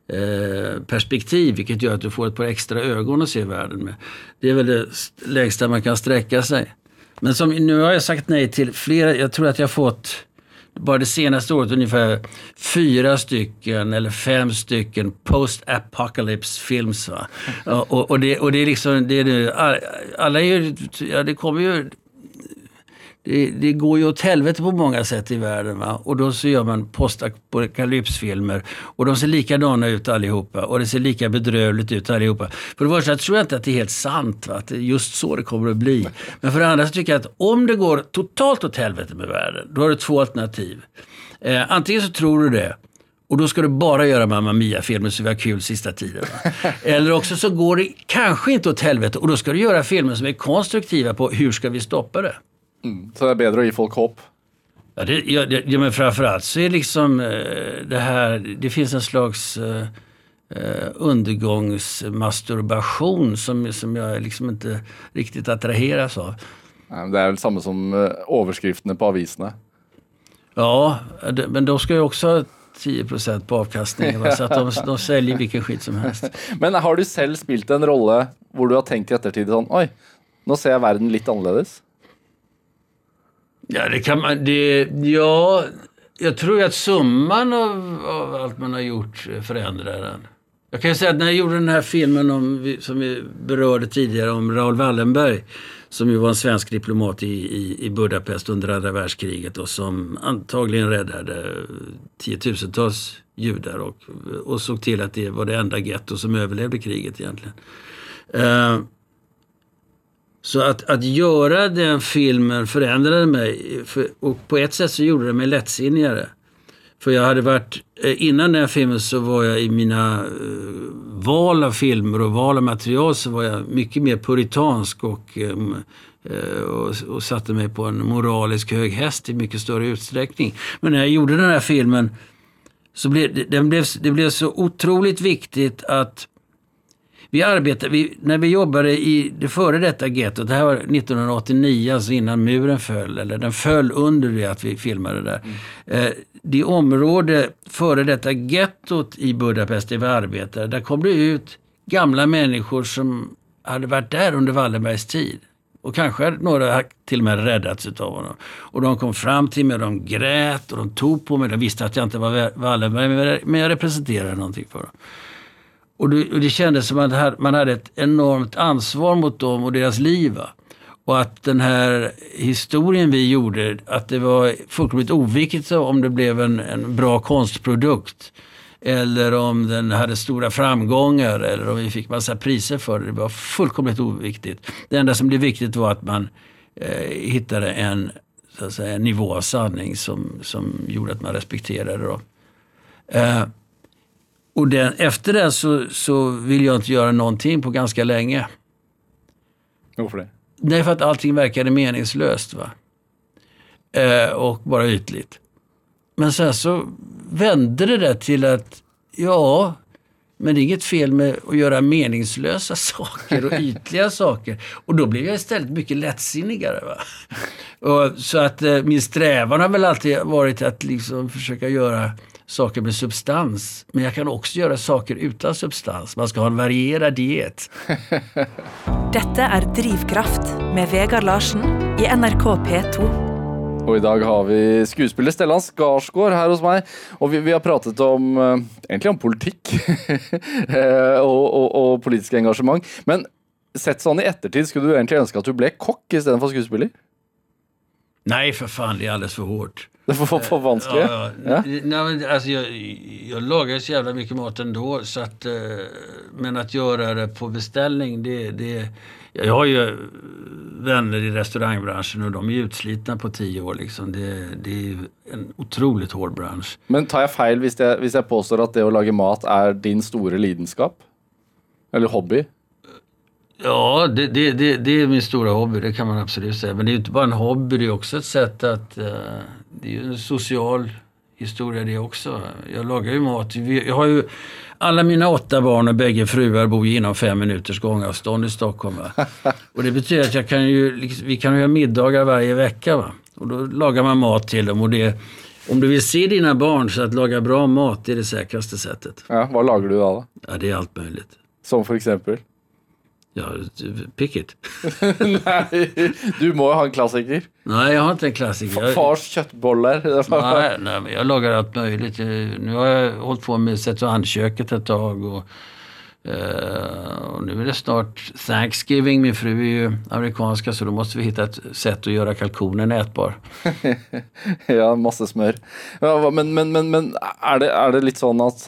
eh, perspektiv vilket gör att du får ett par extra ögon att se världen med. Det är väl det längsta man kan sträcka sig. Men som, nu har jag sagt nej till flera, jag tror att jag fått bara det senaste året ungefär fyra stycken eller fem stycken post-apocalypse films. Va? Och, och, det, och det är liksom, det är nu, alla är ju, ja det kommer ju det, det, går ju åt helvete på många sätt i världen. Va? Och då så gör man postapokalypsfilmer. Och de ser likadana ut allihopa. Och det ser lika bedrövligt ut allihopa. För det första tror jag inte att det är helt sant. Va? Att det är just så det kommer att bli. Men för det andra så tycker jag att om det går totalt åt helvete med världen. Då har du två alternativ. Eh, antingen så tror du det. Och då ska du bara göra Mamma Mia-filmer så vi har kul sista tiden. Eller också så går det kanske inte åt helvete och då ska du göra filmer som är konstruktiva på hur ska vi stoppa det. Mm. Så det är bättre att ge folk hopp? Ja, det, ja, det, ja men framförallt så är liksom eh, det här, det finns en slags eh, eh, undergångsmasturbation som, som jag liksom inte riktigt attraheras av. Det är väl samma som uh, överskrifterna på aviserna? Ja, det, men de ska ju också ha 10 på avkastningen. så att de, de säljer vilken skit som helst. Men har du själv spelat en roll där du har tänkt i eftertid, sån, oj, nu ser jag världen lite annorlunda? Ja, det kan man... Det, ja, jag tror att summan av, av allt man har gjort förändrar den. Jag kan ju säga att när jag gjorde den här filmen om, som vi berörde tidigare om Raoul Wallenberg som ju var en svensk diplomat i, i, i Budapest under andra världskriget och som antagligen räddade tiotusentals judar och, och såg till att det var det enda getto som överlevde kriget egentligen. Uh, så att, att göra den filmen förändrade mig. För, och på ett sätt så gjorde det mig lättsinnigare. För jag hade varit, eh, innan den filmen så var jag i mina uh, val av filmer och val av material så var jag mycket mer puritansk och, um, uh, och, och, satte mig på en moralisk hög häst i mycket större utsträckning. Men när jag gjorde den här filmen så blev den blev, det blev så otroligt viktigt att vi arbetade, vi, när vi jobbade i det före detta gettot, det här var 1989, alltså innan muren föll, eller den föll under det att vi filmade där. Mm. Eh, det område före detta gettot i Budapest där vi arbetade, där kom det ut gamla människor som hade varit där under Wallenbergs tid. Och kanske några till och med räddats av honom. Och de kom fram till mig, de grät och de tog på mig. De visste att jag inte var Wallenberg, men jag representerade någonting för dem. Och det, och det kändes som att man hade ett enormt ansvar mot dem och deras liv. Va? Och att den här historien vi gjorde, att det var fullkomligt oviktigt om det blev en, en bra konstprodukt. Eller om den hade stora framgångar eller om vi fick massa priser för det. Det var fullkomligt oviktigt. Det enda som blev viktigt var att man eh, hittade en, så att säga, en nivå av sanning som, som gjorde att man respekterade dem. Eh, och den, efter det så, så vill jag inte göra någonting på ganska länge. Varför det? Nej, för att allting verkade meningslöst. Va? Eh, och bara ytligt. Men sen så vände det där till att, ja, men det är inget fel med att göra meningslösa saker och ytliga saker. Och då blir jag istället mycket lättsinnigare. Va? Och, så att eh, min strävan har väl alltid varit att liksom försöka göra saker med substans. Men jag kan också göra saker utan substans. Man ska ha en varierad diet. Detta är Drivkraft med Vegard Larsen i NRK P2. Och idag har vi skådespelare Stellan Skarsgård här hos mig. Och vi, vi har pratat om, äh, egentligen om politik eh, och, och, och, politiska engagemang. Men sett sån i eftertid, skulle du egentligen önska att du blev kock istället för skådespelare? Nej, för fan, det är alldeles för hårt. Det vara för vanskligt. Ja, ja. Nej, men alltså, jag, jag lagar så jävla mycket mat ändå. Så att, eh, men att göra det på beställning, det, det... Jag har ju vänner i restaurangbranschen och de är utslitna på tio år. Liksom. Det, det är en otroligt hård bransch. Men tar jag fel om jag, jag påstår att det att laga mat är din stora lidenskap? Eller hobby? Ja, det, det, det, det, är min stora hobby, det kan man absolut säga. Men det är inte bara en hobby, det är också ett sätt att... Uh, det är ju en social historia det också. Jag lagar ju mat. Jag har ju, alla mina åtta barn och bägge fruar bor ju inom fem minuters gångavstånd i Stockholm. Va? Och det betyder att jag kan ju, liksom, vi kan göra middagar varje vecka. Va? Och då lagar man mat till dem. Och det, om du vill se dina barn så att laga bra mat, det är det säkraste sättet. Ja, vad lagar du då? Ja, det är allt möjligt. Som för exempel? Ja, pick it. Nei, du må ha en klassiker. Nej, jag har inte en klassiker. Jag, Fars kjøttboller. nej, nej, men jag lagar allt möjligt. Nu har jag hållit på med Setuan-köket ett tag. Och, eh, och nu är det snart Thanksgiving. Min fru är ju amerikanska så då måste vi hitta ett sätt att göra kalkonen ätbar. ja, masse smør. Ja, men, men, men, men er, det, er det litt sånn at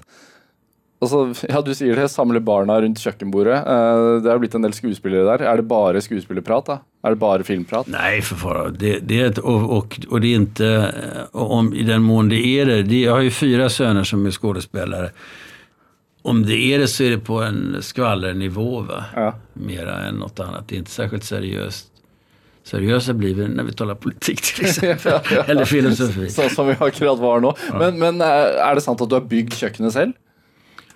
Altså, ja, du sier det, samle barna rundt kjøkkenbordet. Eh, det er blitt en del skuespillere der. Er det bare skuespillerprat, da? Er det bare filmprat? Nej, för fara. Det, det är ett, och, och, och det är inte, eh, om, i den mån det är det, det, jag har ju fyra söner som är skådespelare. Om det är det så är det på en skvallernivå, va? Ja. Mera än något annat. Det är inte särskilt seriöst. Seriösa blir vi när vi talar politik till exempel. Eller filosofi. Sånn som vi akkurat var nå. Men, men eh, er det sant at du har bygd kjøkkenet selv?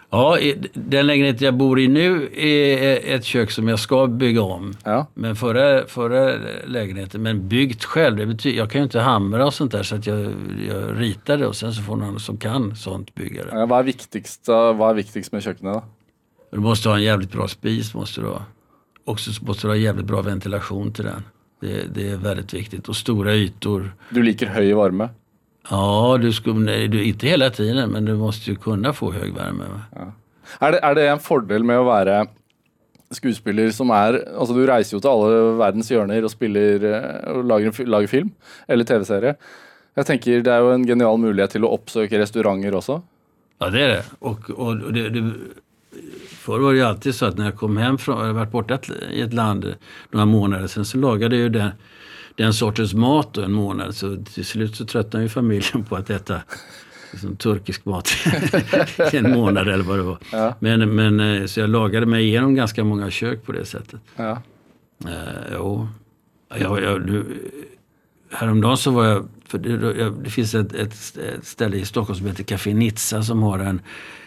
Ja, den lägenhet jag bor i nu är ett kök som jag ska bygga om. Ja. Men förra, förra lägenheten, men byggt själv, det betyder, jag kan ju inte hamra och sånt där så att jag, jag ritar det och sen så får någon som kan sånt bygga det. Ja, Hva er viktigst, hva er viktigst med kjøkkenet, da? Du måste ha en jävligt bra spis, måste du ha. Också så måste du ha jävligt bra ventilation till den. Det, det är väldigt viktigt. Och stora ytor. Du liker høy varme? Ja, du skulle, du, inte hela tiden, men du måste ju kunna få hög värme. va? Er det, er det en fordel med å være skuespiller som er Altså, du reiser jo til alle verdens hjørner og spiller eh, og lager, lager film eller TV-serie. Jeg tenker Det er jo en genial mulighet til å oppsøke restauranter også. Ja, det är det. Och, och, och det, det, förr var det ju alltid så att när jag kom hem från, jag varit borta i ett land några månader sen så lagade jag ju den, den sortens mat då en månad. Så till slut så tröttnade ju familjen på att äta liksom, turkisk mat en månad eller vad det var. Ja. Men, men, eh, så jag lagade mig igenom ganska många kök på det sättet. Ja. Eh, jo. Jag, jag, nu, häromdagen så var jag, för det, det finns ett, ett, ett ställe i Stockholm som heter Café Nizza som har en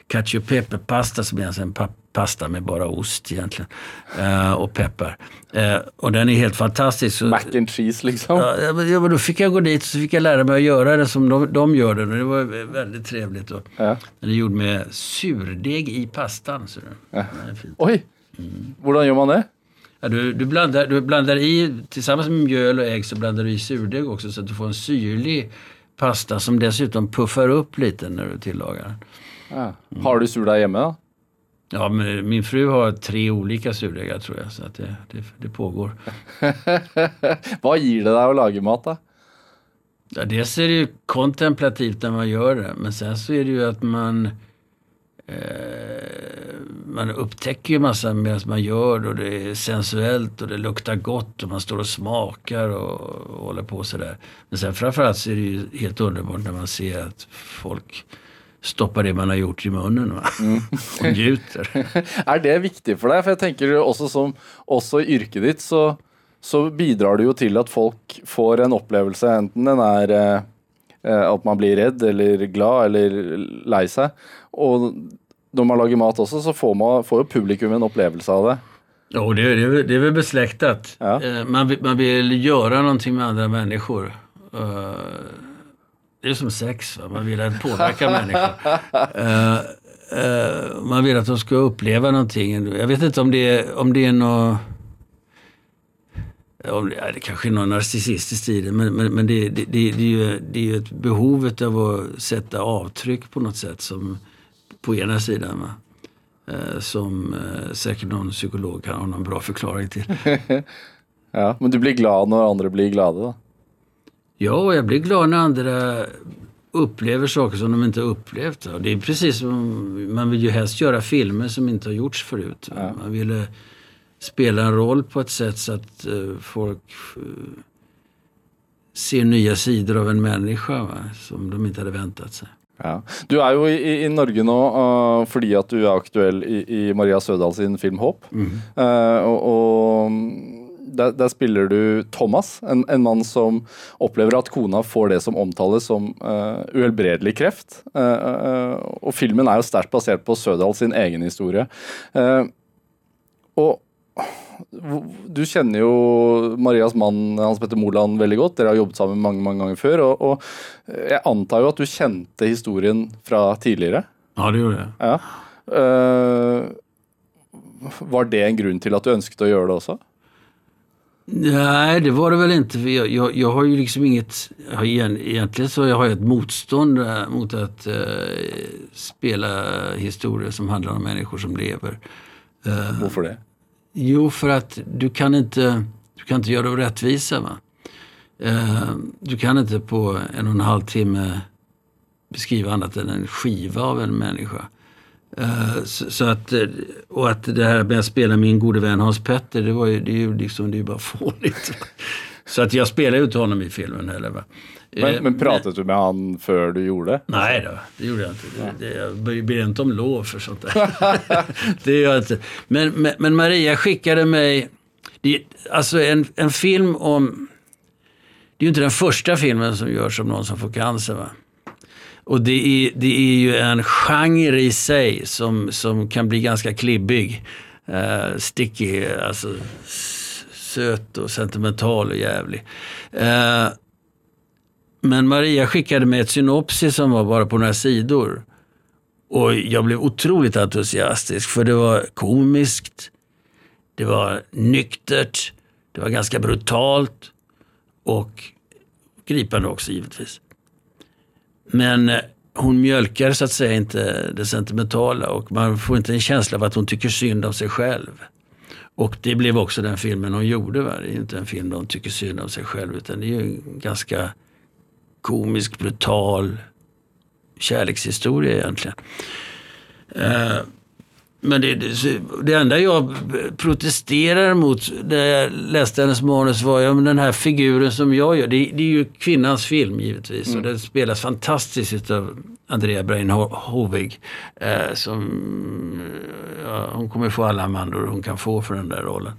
cacio e pepe pasta som är alltså en pa, pasta med bara ost egentligen. Eh, och peppar. Eh, och den är helt fantastisk. Mac and cheese, liksom. Ja, ja, men- då fick jag gå dit och så fick jag lära mig att göra det som de, de gör det. Och det var väldigt trevligt. Och, Ja. Den är gjord med surdeg i pastan. Så Ja. fint. Oi! Hvordan gjør man det? Ja, du, du, blandar, du blandar i, tillsammans med mjöl och ägg så blandar du i surdeg också så att du får en syrlig pasta som dessutom puffar upp lite när du tillagar den. Ja. Har du surdeig hjemme, da? Ja, men min fru har tre olika surdegar tror jag så att det, det, det pågår. Hva gir det deg å lage mat, da? Ja, dels är det ju kontemplativt när man gör det men sen så är det ju att man eh, man upptäcker ju massa medan man gör det och det är sensuellt och det luktar gott och man står och smakar och, och håller på sådär. Men sen framförallt så är det ju helt underbart när man ser att folk stoppar det man har gjort i munnen va? och njuter. Er det viktig for deg? For jeg tenker også som også i yrket ditt, så, så bidrar det jo til at folk får en opplevelse, enten den er eh, eh, at man blir redd eller glad eller lei seg. Og når man lager mat også, så får, man, får publikum en opplevelse av det. Jo, det, det, är det är väl besläktat. Ja. Eh, Man, vill- man vill göra någonting med andra människor. Eh, det är som sex, va? man vill att påverka människor. Uh, uh, Man vill att de ska uppleva någonting. Jag vet inte om det är, om det är något... Om det, ja, det kanske är något narcissistiskt i det, men, men, men det, det, det, det, är ju, det är ju ett behovet av att sätta avtryck på något sätt som på ena sidan. Va? Uh, som säkert någon psykolog kan ha någon bra förklaring till. Ja, Men du blir glad när andra blir glada då? Ja, och jag blir glad när andra upplever saker som de inte har upplevt. Det är precis som, man vill ju helst göra filmer som inte har gjorts förut. va. Man vill eh, spela en roll på ett sätt så att eh, folk eh, ser nya sidor av en människa va? som de inte hade väntat sig. Ja. Du er jo i, i Norge nå uh, fordi at du er aktuell i, i Maria Sødal sin film 'Håp'. Uh, og og der, der spiller du Thomas, en, en mann som opplever at kona får det som omtales som uh, uhelbredelig kreft. Uh, uh, og filmen er jo sterkt basert på Sødal sin egen historie. Og du kjenner jo Marias mann Hans Petter Moland veldig godt. Dere har jobbet sammen mange mange ganger før. Og, og jeg antar jo at du kjente historien fra tidligere. Ja, det gjorde jag. Ja. Var det en grunn til at du ønsket å gjøre det også? Nej, det var det väl inte. För jag, jag, jag har ju liksom inget... Jag egentligen så jag har jag ett motstånd eh, mot att eh, spela historier som handlar om människor som lever. Eh, Hvorfor det? Jo, för att du kan inte, du kan inte göra rättvisa. Va? Eh, du kan inte på en och en halv timme beskriva annat än en skiva av en människa. Eh, så, så att, eh, och att det här med att spela min gode vän Hans Petter, det, var ju, det är ju liksom, det är bara fånigt. Så att jag spelar ju inte honom i filmen heller. Va? Eh, Men, men pratet du med han før du gjorde det? Nej då, det gjorde jag inte. Det, det, jag ber inte om lov för sånt där. det gör jag inte. Men, men, men Maria skickade mig, det, alltså en, en film om, det är ju inte den första filmen som görs om någon som får cancer. Va? Och det är, det är ju en genre i sig som, som kan bli ganska klibbig. Uh, sticky, alltså söt och sentimental och jävlig. Uh, men Maria skickade mig ett synopsis som var bara på några sidor. Och jag blev otroligt entusiastisk för det var komiskt, det var nyktert, det var ganska brutalt och gripande också givetvis. Men eh, hon mjölkar så att säga inte det sentimentala och man får inte en känsla av att hon tycker synd om sig själv. Och det blev också den filmen hon gjorde. Va? Det är inte en film där hon tycker synd om sig själv utan det är ju en ganska komisk, brutal kärlekshistoria egentligen. Eh, men det, det, det enda jag protesterar mot när jag läste hennes manus var men den här figuren som jag gör. Det, det är ju kvinnans film givetvis och den spelas fantastiskt av Andrea Brain Hovig. Eh, som, ja, hon kommer få alla mandor hon kan få för den där rollen.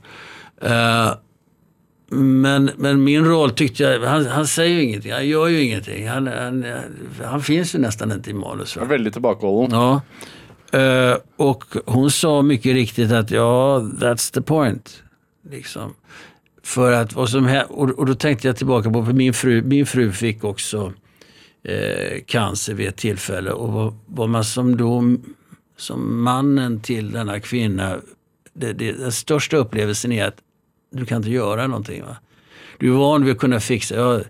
Eh, men, men min roll tyckte jag, han, han säger ju ingenting, han gör ju ingenting. Han, han, han finns ju nästan inte i manus. Va? Veldig tilbakeholden. Ja. Eh, och hon sa mycket riktigt att ja, that's the point. Liksom. För att och, som och, och då tänkte jag tillbaka på, för min fru, min fru fick också eh, cancer vid ett tillfälle. Och vad, vad man som då, som mannen till denna kvinna, det, det, den största upplevelsen är att du kan inte göra någonting. Va? Du är van vid att kunna fixa, Jag,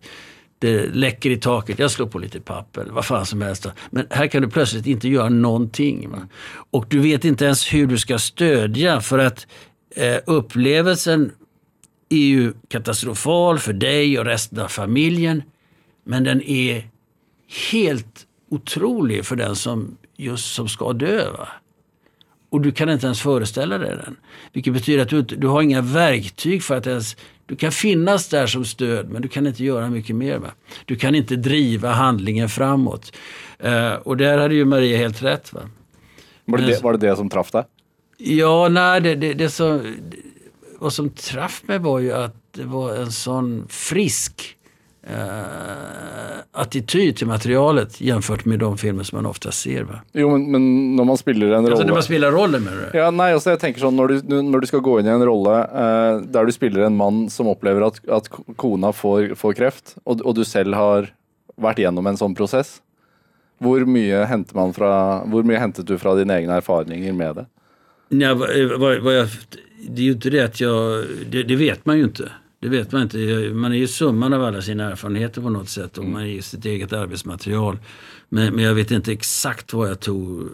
det läcker i taket, jag slår på lite papper vad fan som helst. Men här kan du plötsligt inte göra någonting. Va? Och du vet inte ens hur du ska stödja för att eh, upplevelsen är ju katastrofal för dig och resten av familjen. Men den är helt otrolig för den som just som ska dö. Va? Och du kan inte ens föreställa dig den. Vilket betyder att du, du har inga verktyg för att ens... Du kan finnas där som stöd men du kan inte göra mycket mer. Va? Du kan inte driva handlingen framåt. Eh, och där hade ju Maria helt rätt. Va? Var det det, var det det som traff deg? Ja, nej, det, det, det som, vad som traff mig var ju att det var en sån frisk eh, attityd till materialet jämfört med de filmer som man ofta ser. Va? Jo, men, men når man spiller en Alltså när man spelar rollen med det. Ja, nei, altså jeg tenker sånn, Når du, når du skal gå inn i en rolle eh, der du spiller en mann som opplever at, at kona får, får kreft, og, og du selv har vært gjennom en sånn prosess, hvor mye, henter man fra, hvor mye hentet du fra dine egne erfaringer med det? Nej, vad, vad, vad jag, det är ju inte det att jag... Det, det vet man ju inte. Det vet man inte. Man är ju summan av alla sina erfarenheter på något sätt och man är ju sitt eget arbetsmaterial. Men, men jag vet inte exakt vad jag tog...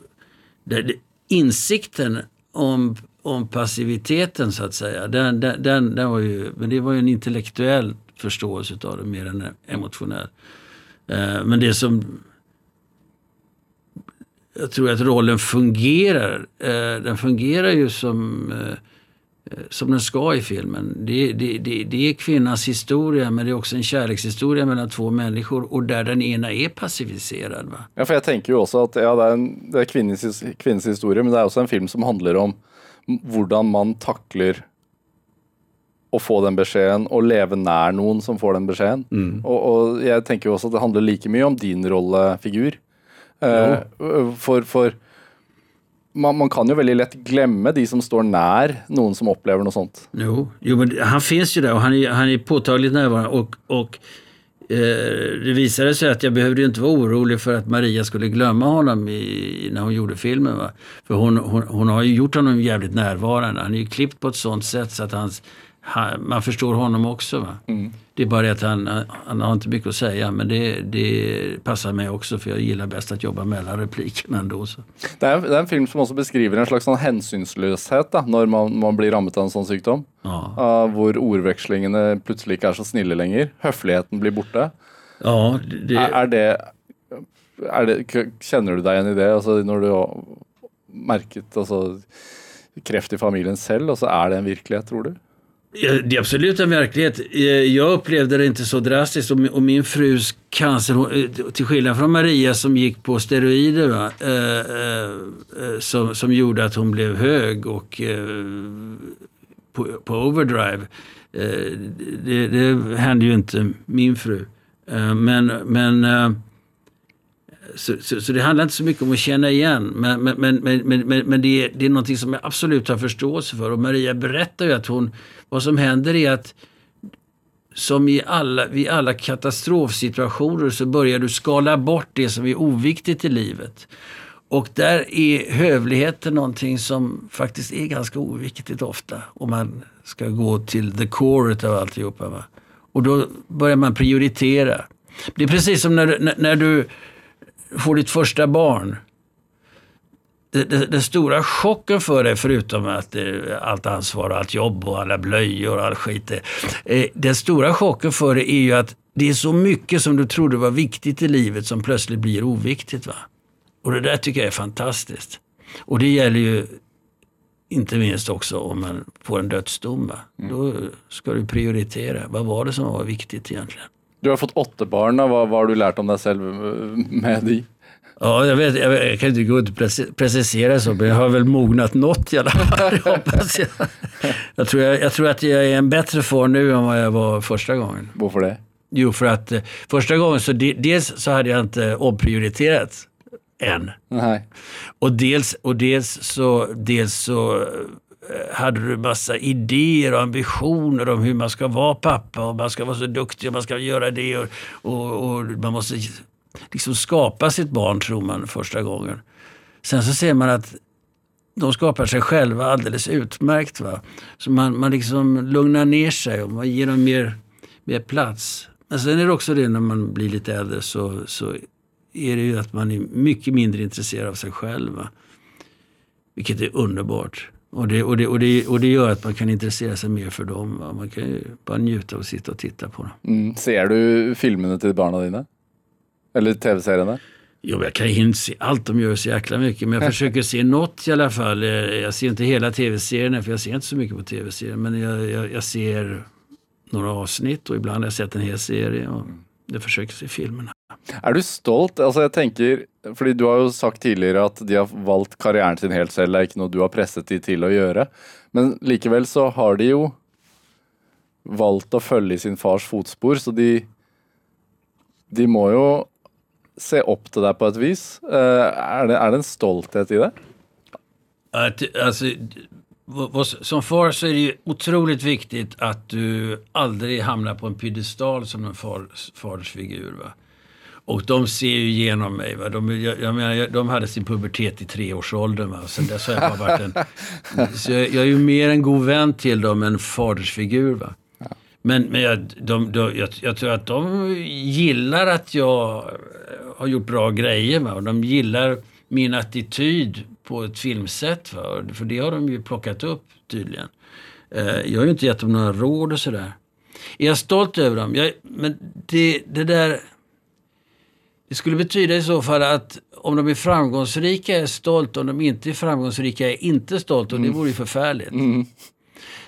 Det, det, insikten om, om passiviteten så att säga, den, den, den, den var ju... Men det var ju en intellektuell förståelse av det mer än emotionell. Eh, men det som jag tror att rollen fungerar. Eh, den fungerar ju som, eh, som den ska i filmen. Det, det, det, det är kvinnans historia men det är också en kärlekshistoria mellan två människor och där den ena är passiviserad. Va? Ja, for jeg tenker jo også at ja, det er, en, det er kvinnens, his- kvinnens historie, men det er også en film som handler om hvordan man takler å få den beskjeden, og leve nær noen som får den beskjeden. Og, og jeg tenker jo også at det handler like mye om din rollefigur. Eh, for for man, man kan ju väldigt lätt glömma de som står nära någon som upplever något sånt. Jo, jo men han finns ju där och han är, han är påtagligt närvarande. Och, och Eh, det visade sig att jag behövde inte vara orolig för att Maria skulle glömma honom i, när hon gjorde filmen. Va? För hon, hon, hon har ju gjort honom jävligt närvarande. Han är ju klippt på ett sånt sätt så att hans, han, man förstår honom också. Va? Mm. Det är bara det att han, han har inte mycket att säga men det, det passar mig också för jag gillar bäst att jobba mellan replikerna ändå. Så. Det, är, det är en film som också beskriver en slags hänsynslöshet när man, man blir rammet av en sån sjukdom. Ja. Uh, hvor ordvekslingene plutselig ikke er så snille lenger. Høfligheten blir borte. Ja, det... Er, er det, er det, kjenner du deg igjen i det? Altså, når du har merket altså, kreft i familien selv, altså, er det en virkelighet, tror du? Det är absolut en verklighet. Eh, jag upplevde det inte så drastiskt och min frus cancer, eh, till skillnad från Maria som gick på steroider, va, eh, som, som gjorde att hon blev hög och på, på overdrive. Det, det hände ju inte min fru. Men, men så, så, så, det handlar inte så mycket om att känna igen. Men, men, men, men, men, men det, är, det är någonting som jag absolut har förståelse för. Och Maria berättar ju att hon, vad som händer är att som i alla, vid alla katastrofsituationer så börjar du skala bort det som är oviktigt i livet. Och där är hövligheten någonting som faktiskt är ganska oviktigt ofta. Om man ska gå till the core av alltihopa. Va? Och då börjar man prioritera. Det är precis som när, när, när du får ditt första barn. Den stora chocken för dig, förutom att allt ansvar, allt jobb och alla blöjor och all skit. Eh, den stora chocken för dig är ju att det är så mycket som du trodde var viktigt i livet som plötsligt blir oviktigt. Va? Och det där tycker jag är fantastiskt. Och det gäller ju inte minst också om man får en dödsdom. Mm. Då ska du prioritera. Vad var det som var viktigt egentligen? Du har fått åtta barn. Vad, vad har du lärt om dig själv med de? Ja, jag, vet, jag, jag kan inte gå ut och precisera så, men jag har väl mognat något i alla fall. hoppas jag. Jag tror, jag, jag tror att jag är en bättre far nu än vad jag var första gången. Varför det? Jo, för att eh, första gången så de, dels så hade jag inte omprioriterat än. Nej. Och dels, och dels så, dels så Eh, hade du massa idéer och ambitioner om hur man ska vara pappa och man ska vara så duktig och man ska göra det och, och, och man måste liksom skapa sitt barn tror man första gången. Sen så ser man att de skapar sig själva alldeles utmärkt. Va? Så man, man liksom lugnar ner sig och man ger dem mer, mer plats. Men sen är det också det när man blir lite äldre så, så är det ju att man är mycket mindre intresserad av sig själv. Va? Vilket är underbart. Och det, och, det, och, det, och det gör att man kan intressera sig mer för dem. Va? Man kan ju bara njuta att sitta och titta på dem. Mm. Ser du filmerna till barnen dina? Eller tv-serierna? Jo, jag kan inte se allt de gör så jäkla mycket. Men jag försöker se något i alla fall. Eh, jag ser inte hela tv-serierna för jag ser inte så mycket på tv-serier. Men jag, jag, jag, ser några avsnitt och ibland har jag sett en hel serie. Och jag försöker se filmerna. Är du stolt? Alltså jag tänker, för du har ju sagt tidigare att de har valt karriären sin helt själv, det inte något du har pressat dem till att göra. Men likväl så har de ju valt att följa sin fars fotspår, så de, de må ju se upp till det på ett vis. Är det, är det en stolthet i det? Att, alltså, som far så är det ju otroligt viktigt att du aldrig hamnar på en piedestal som en far, fadersfigur. Va? Och de ser ju igenom mig. Va? De, jag, jag menar, de hade sin pubertet i treårsåldern. Va? Sen dess har jag bara varit en... så jag, jag, är ju mer en god vän till dem än fadersfigur. Va? Men, men jag, de, de, jag, jag, tror att de gillar att jag har gjort bra grejer. Va? Och de gillar min attityd på ett filmsätt. Va? För det har de ju plockat upp tydligen. Eh, jag har ju inte gett dem några råd och sådär. Är jag stolt över dem? Jag, men det, det där... Det skulle betyda i så fall att om de är framgångsrika är jag stolt, om de inte är framgångsrika är jag inte stolt och det mm. vore ju förfärligt. Mm.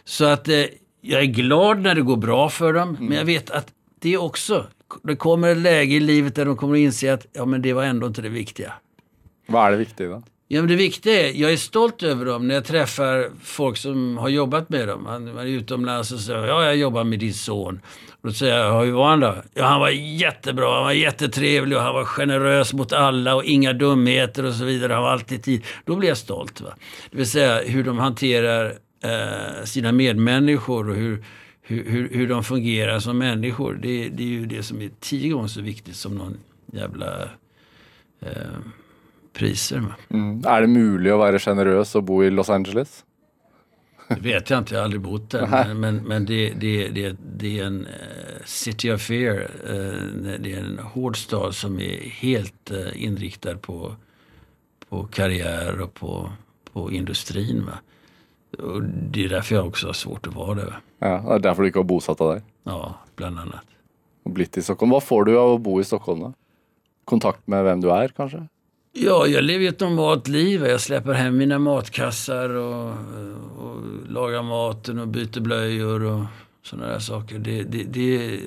Så att eh, jag är glad när det går bra för dem, mm. men jag vet att det också, det kommer ett läge i livet där de kommer att inse att ja, men det var ändå inte det viktiga. Vad är det viktiga då? Ja, men det viktiga är, jag är stolt över dem när jag träffar folk som har jobbat med dem. Man, man är utomlands och säger, ja, jag jobbar med din son. Och då säger jag, hur var han då? Ja, han var jättebra, han var jättetrevlig och han var generös mot alla och inga dumheter och så vidare. Han var alltid tid. Då blir jag stolt. Va? Det vill säga hur de hanterar eh, sina medmänniskor och hur, hur, hur, hur de fungerar som människor. Det, det är ju det som är tio gånger så viktigt som någon jävla eh, priser. Mm. Er det mulig å være sjenerøs og bo i Los Angeles? Det vet jag inte, jag har aldrig bott där. Men, men, men det, det, det, det är en eh, city of fear. Eh, det är en hård stad som är helt eh, inriktad på, på karriär och på, på industrin. Va? Och det är därför jag också har svårt att vara där. Va? Ja, Det er derfor du ikke har bosatt deg der? Ja, bland annat. Og blitt i Stockholm. Hva får du av å bo i Stockholm, da? Kontakt med hvem du er, kanskje? Ja, jag lever ju ett normalt liv. Jag släpper hem mina matkassar och, och lagar maten och byter blöjor och sådana där saker. Det, det, det,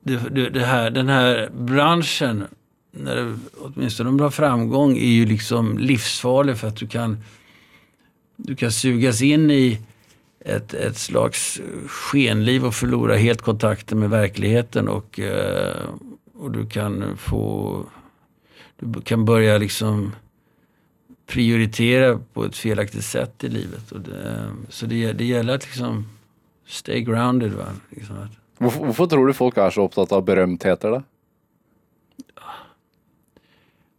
det, det, här, den här branschen, när det, åtminstone om du har framgång, är ju liksom livsfarlig för att du kan, du kan sugas in i ett, ett slags skenliv och förlora helt kontakten med verkligheten och, eh, och du kan få du kan börja liksom prioritera på ett felaktigt sätt i livet. Och det, så det, det gäller att liksom stay grounded. Va? Liksom att, Hvorfor, hvorfor tror du folk er så opptatt av berømtheter, da?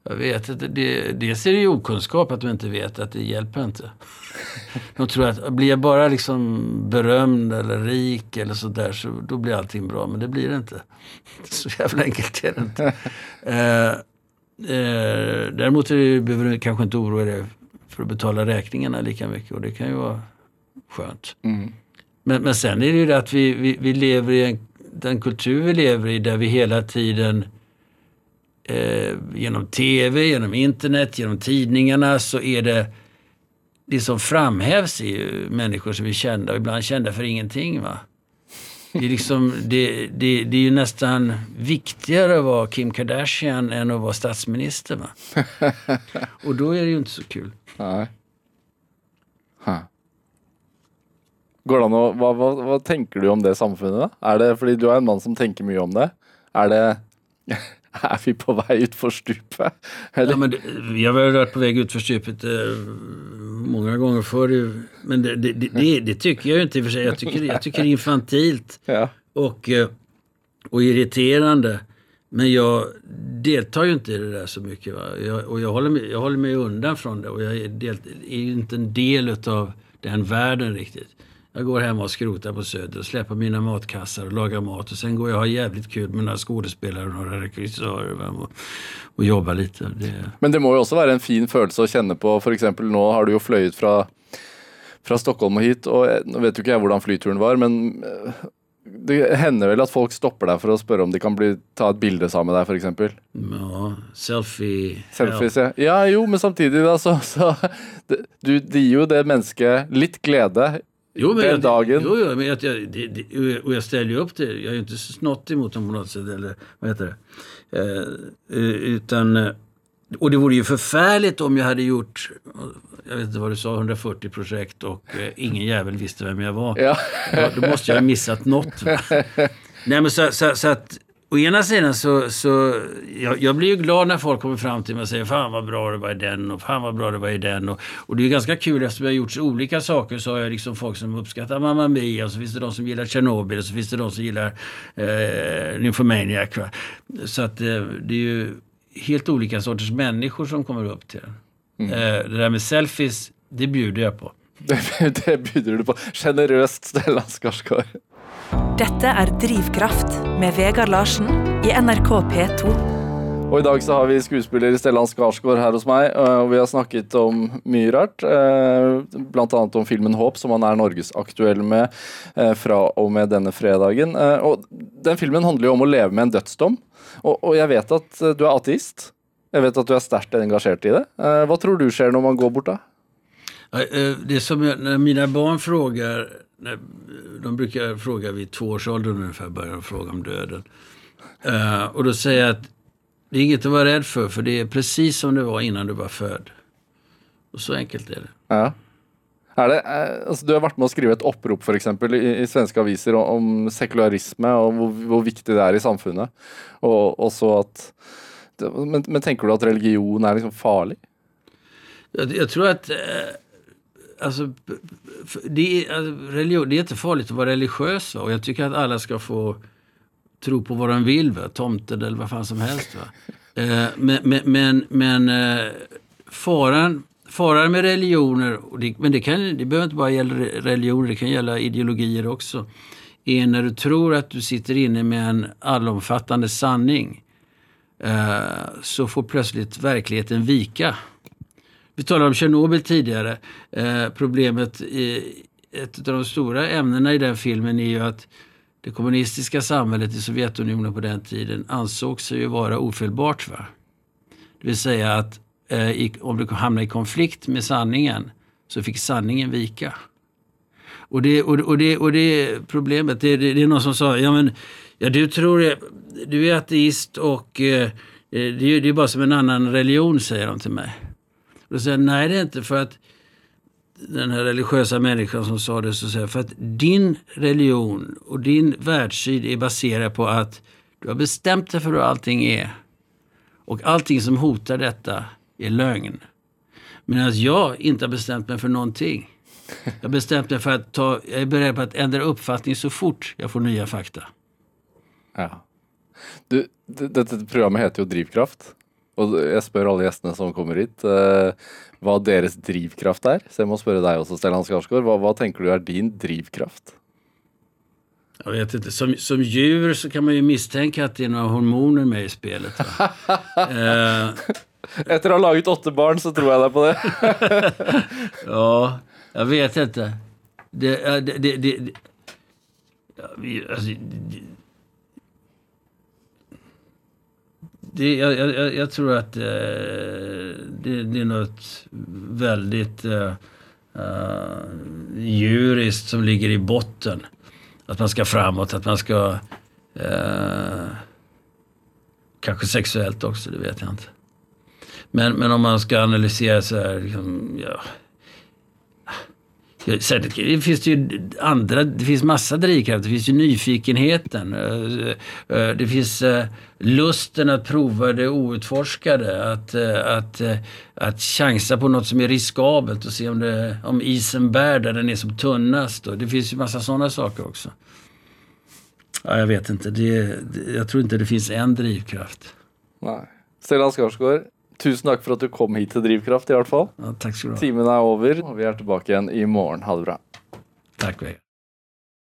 jag vet inte, det, dels är det ju okunskap att de inte vet att det hjälper inte. De tror att blir jag bara liksom berömd eller rik eller sådär så då blir allting bra. Men det blir det inte. Så jävla enkelt är det inte. Eh, däremot är behöver du kanske inte oroa dig för att betala räkningarna lika mycket och det kan ju vara skönt. Men, men sen är det ju det att vi, vi, vi lever i en, den kultur vi lever i där vi hela tiden eh, genom tv, genom internet, genom tidningarna så är det det som framhävs är ju människor som är kända och ibland kända för ingenting. Va? Det är, liksom, det, det, det är ju nästan viktigare att vara Kim Kardashian än att vara statsminister. Va? Och då är det ju inte så kul. Nei. Huh. Går det an å, hva, hva, hva tenker du om det samfunnet? Er det, fordi du er en mann som tenker mye om det. Er det Er vi på vei utfor stupet? Eller? Ja, men det, vi har väl varit på väg ut för stupet eh, många gånger förr. Men det, det, det, tycker jag inte i och för sig. Jag tycker, jag tycker det är infantilt Ja. och, eh, och irriterande. Men jag deltar ju inte i det där så mycket. Va? Jag, och jag håller, mig, jag håller mig undan från det och jag är, del, är ju inte en del av den världen riktigt. Jag går hem och skrotar på Söder och släpper mina matkassar och lagar mat. Och sen går jag och har jävligt kul med några skådespelare och några regissörer och, och jobbar lite. Det, Men det må jo også være en fin følelse å kjenne på. For eksempel nå har du jo fløyet fra, fra Stockholm og hit, og jeg, nå vet jo ikke jeg hvordan flyturen var, men eh, det hender vel at folk stopper deg for å spørre om de kan bli, ta et bilde sammen med deg, f.eks. ja, selfie. Selfies, ja. ja. Jo, men samtidig, da, så, du, Det gir jo det mennesket litt glede Jo, men den jag, dagen. Jo, jo, men jag, det, det, och jag ställer ju upp det. Jag är ju inte snott emot dem på något sätt. Eller vad heter det? Eh, eh, utan, eh, och det vore ju förfärligt om jag hade gjort, jag vet inte vad du sa, 140 projekt och eh, ingen jävel visste vem jag var. Ja. Ja, då måste jag ha missat något. va? Nej, men så, så, så att å ena sidan så, så jag, jag blir ju glad när folk kommer fram till mig och säger fan vad bra det var i den och fan vad bra det var i den. Och, och det är ganska kul eftersom jag har gjort så olika saker så har jag liksom folk som uppskattar Mamma Mia och så finns det de som gillar Tjernobyl och så finns det de som gillar eh, Nymphomaniac. Så att eh, det är ju helt olika sorters människor som kommer upp till den. Eh, det där med selfies, det bjuder jag på. Det, bjuder du på. Sjenerøst, Stellan Skarsgård. Dette er Drivkraft med Vegard Larsen i NRK P2. Og i dag så har vi skuespiller Stellan Skarsgård her hos meg, øh, og vi har snakket om mye rart. øh, Blant annet om filmen Håp, som han er norgesaktuell med øh, fra og med denne fredagen. Og den filmen handler jo om å leve med en dødsdom, og, og jeg vet at øh, du er ateist. Jeg vet at du er sterkt engasjert i det. Eh, Hva tror du skjer når man går bort da? Ja, eh, Det är som jag, när mina barn frågar, när, de brukar fråga vid tvåårsåldern ungefär, börjar de fråga om döden. Eh, och då säger jag att det är inget att vara rädd för, för det är precis som det var innan du var född. Och så enkelt är det. Ja. Er det, eh, altså, du har vært med å skrive et opprop for eksempel, i, i svenske aviser om, om sekularisme og hvor, hvor viktig det er i samfunnet. Og også at det- men, men tenker du at religion er liksom farlig? Jag, jag tror att eh, alltså, det, är, alltså, religion, det är inte farligt att vara religiös. Va? Och jag tycker att alla ska få tro på vad de vill. Va? Tomten eller vad fan som helst. Va? Eh, men men, men, men eh, faran, faran med religioner, och det, men det, kan, det behöver inte bara gälla re- religioner, det kan gälla ideologier också, är när du tror att du sitter inne med en allomfattande sanning eh, så får plötsligt verkligheten vika. Vi talade om Tjernobyl tidigare. Eh, problemet, i, ett av de stora ämnena i den filmen är ju att det kommunistiska samhället i Sovjetunionen på den tiden ansåg sig ju vara ofelbart. Va? Det vill säga att eh, i, om du hamnar i konflikt med sanningen så fick sanningen vika. Och det, och, och det, och det är problemet. Det, det, det är någon som sa, ja men ja, du tror, du är ateist och eh, eh det, är ju- det är bara som en annan religion säger de till mig. Och då säger jag, nej det är inte för att den här religiösa människan som sa det, så säger för att din religion och din världssyn är baserad på att du har bestämt dig för hur allting är. Och allting som hotar detta är lögn. Medan jag inte har bestämt mig för någonting. Jag har bestämt mig för att ta, jag är beredd på att ändra uppfattning så fort jag får nya fakta. Ja. Du, d- dette programmet heter ju Drivkraft. Og jeg spør alle gjestene som kommer hit, eh, hva deres drivkraft er. Så jeg må spørre deg også, Stellan Skarsgård. Hva, hva tenker du er din drivkraft? Jag vet inte, som, som djur så kan man ju misstänka att det är några hormoner med i spelet. Eh, Etter å ha laget åtte barn, så tror jeg deg på det. Ja, jag vet inte. Det, det, det, det, det, ja, vi, alltså, det, det, jag, jag, jag- tror att eh, det, det är något väldigt eh, uh, djuriskt som ligger i botten. Att man ska framåt, att man ska... Eh, kanske sexuellt också, det vet jag inte. Men, men om man ska analysera så här, liksom, ja. Sen det finns det ju andra, det finns massa drivkrafter. Det finns ju nyfikenheten. Eh, eh, det finns eh, lusten att prova det outforskade. Att, att, att chansa på något som är riskabelt och se om, det, om isen bär där den är som tunnast. Det finns ju massa sådana saker också. Ja, jag vet inte. Det, jag tror inte det finns en drivkraft. Nej. Stellan Skarsgård, tusen takk for at du kom hit til Drivkraft, i hvert fall. Ja, tack ska du ha. Timen er over, og vi er tilbake igjen i morgen. Ha det bra. Tack Vegard.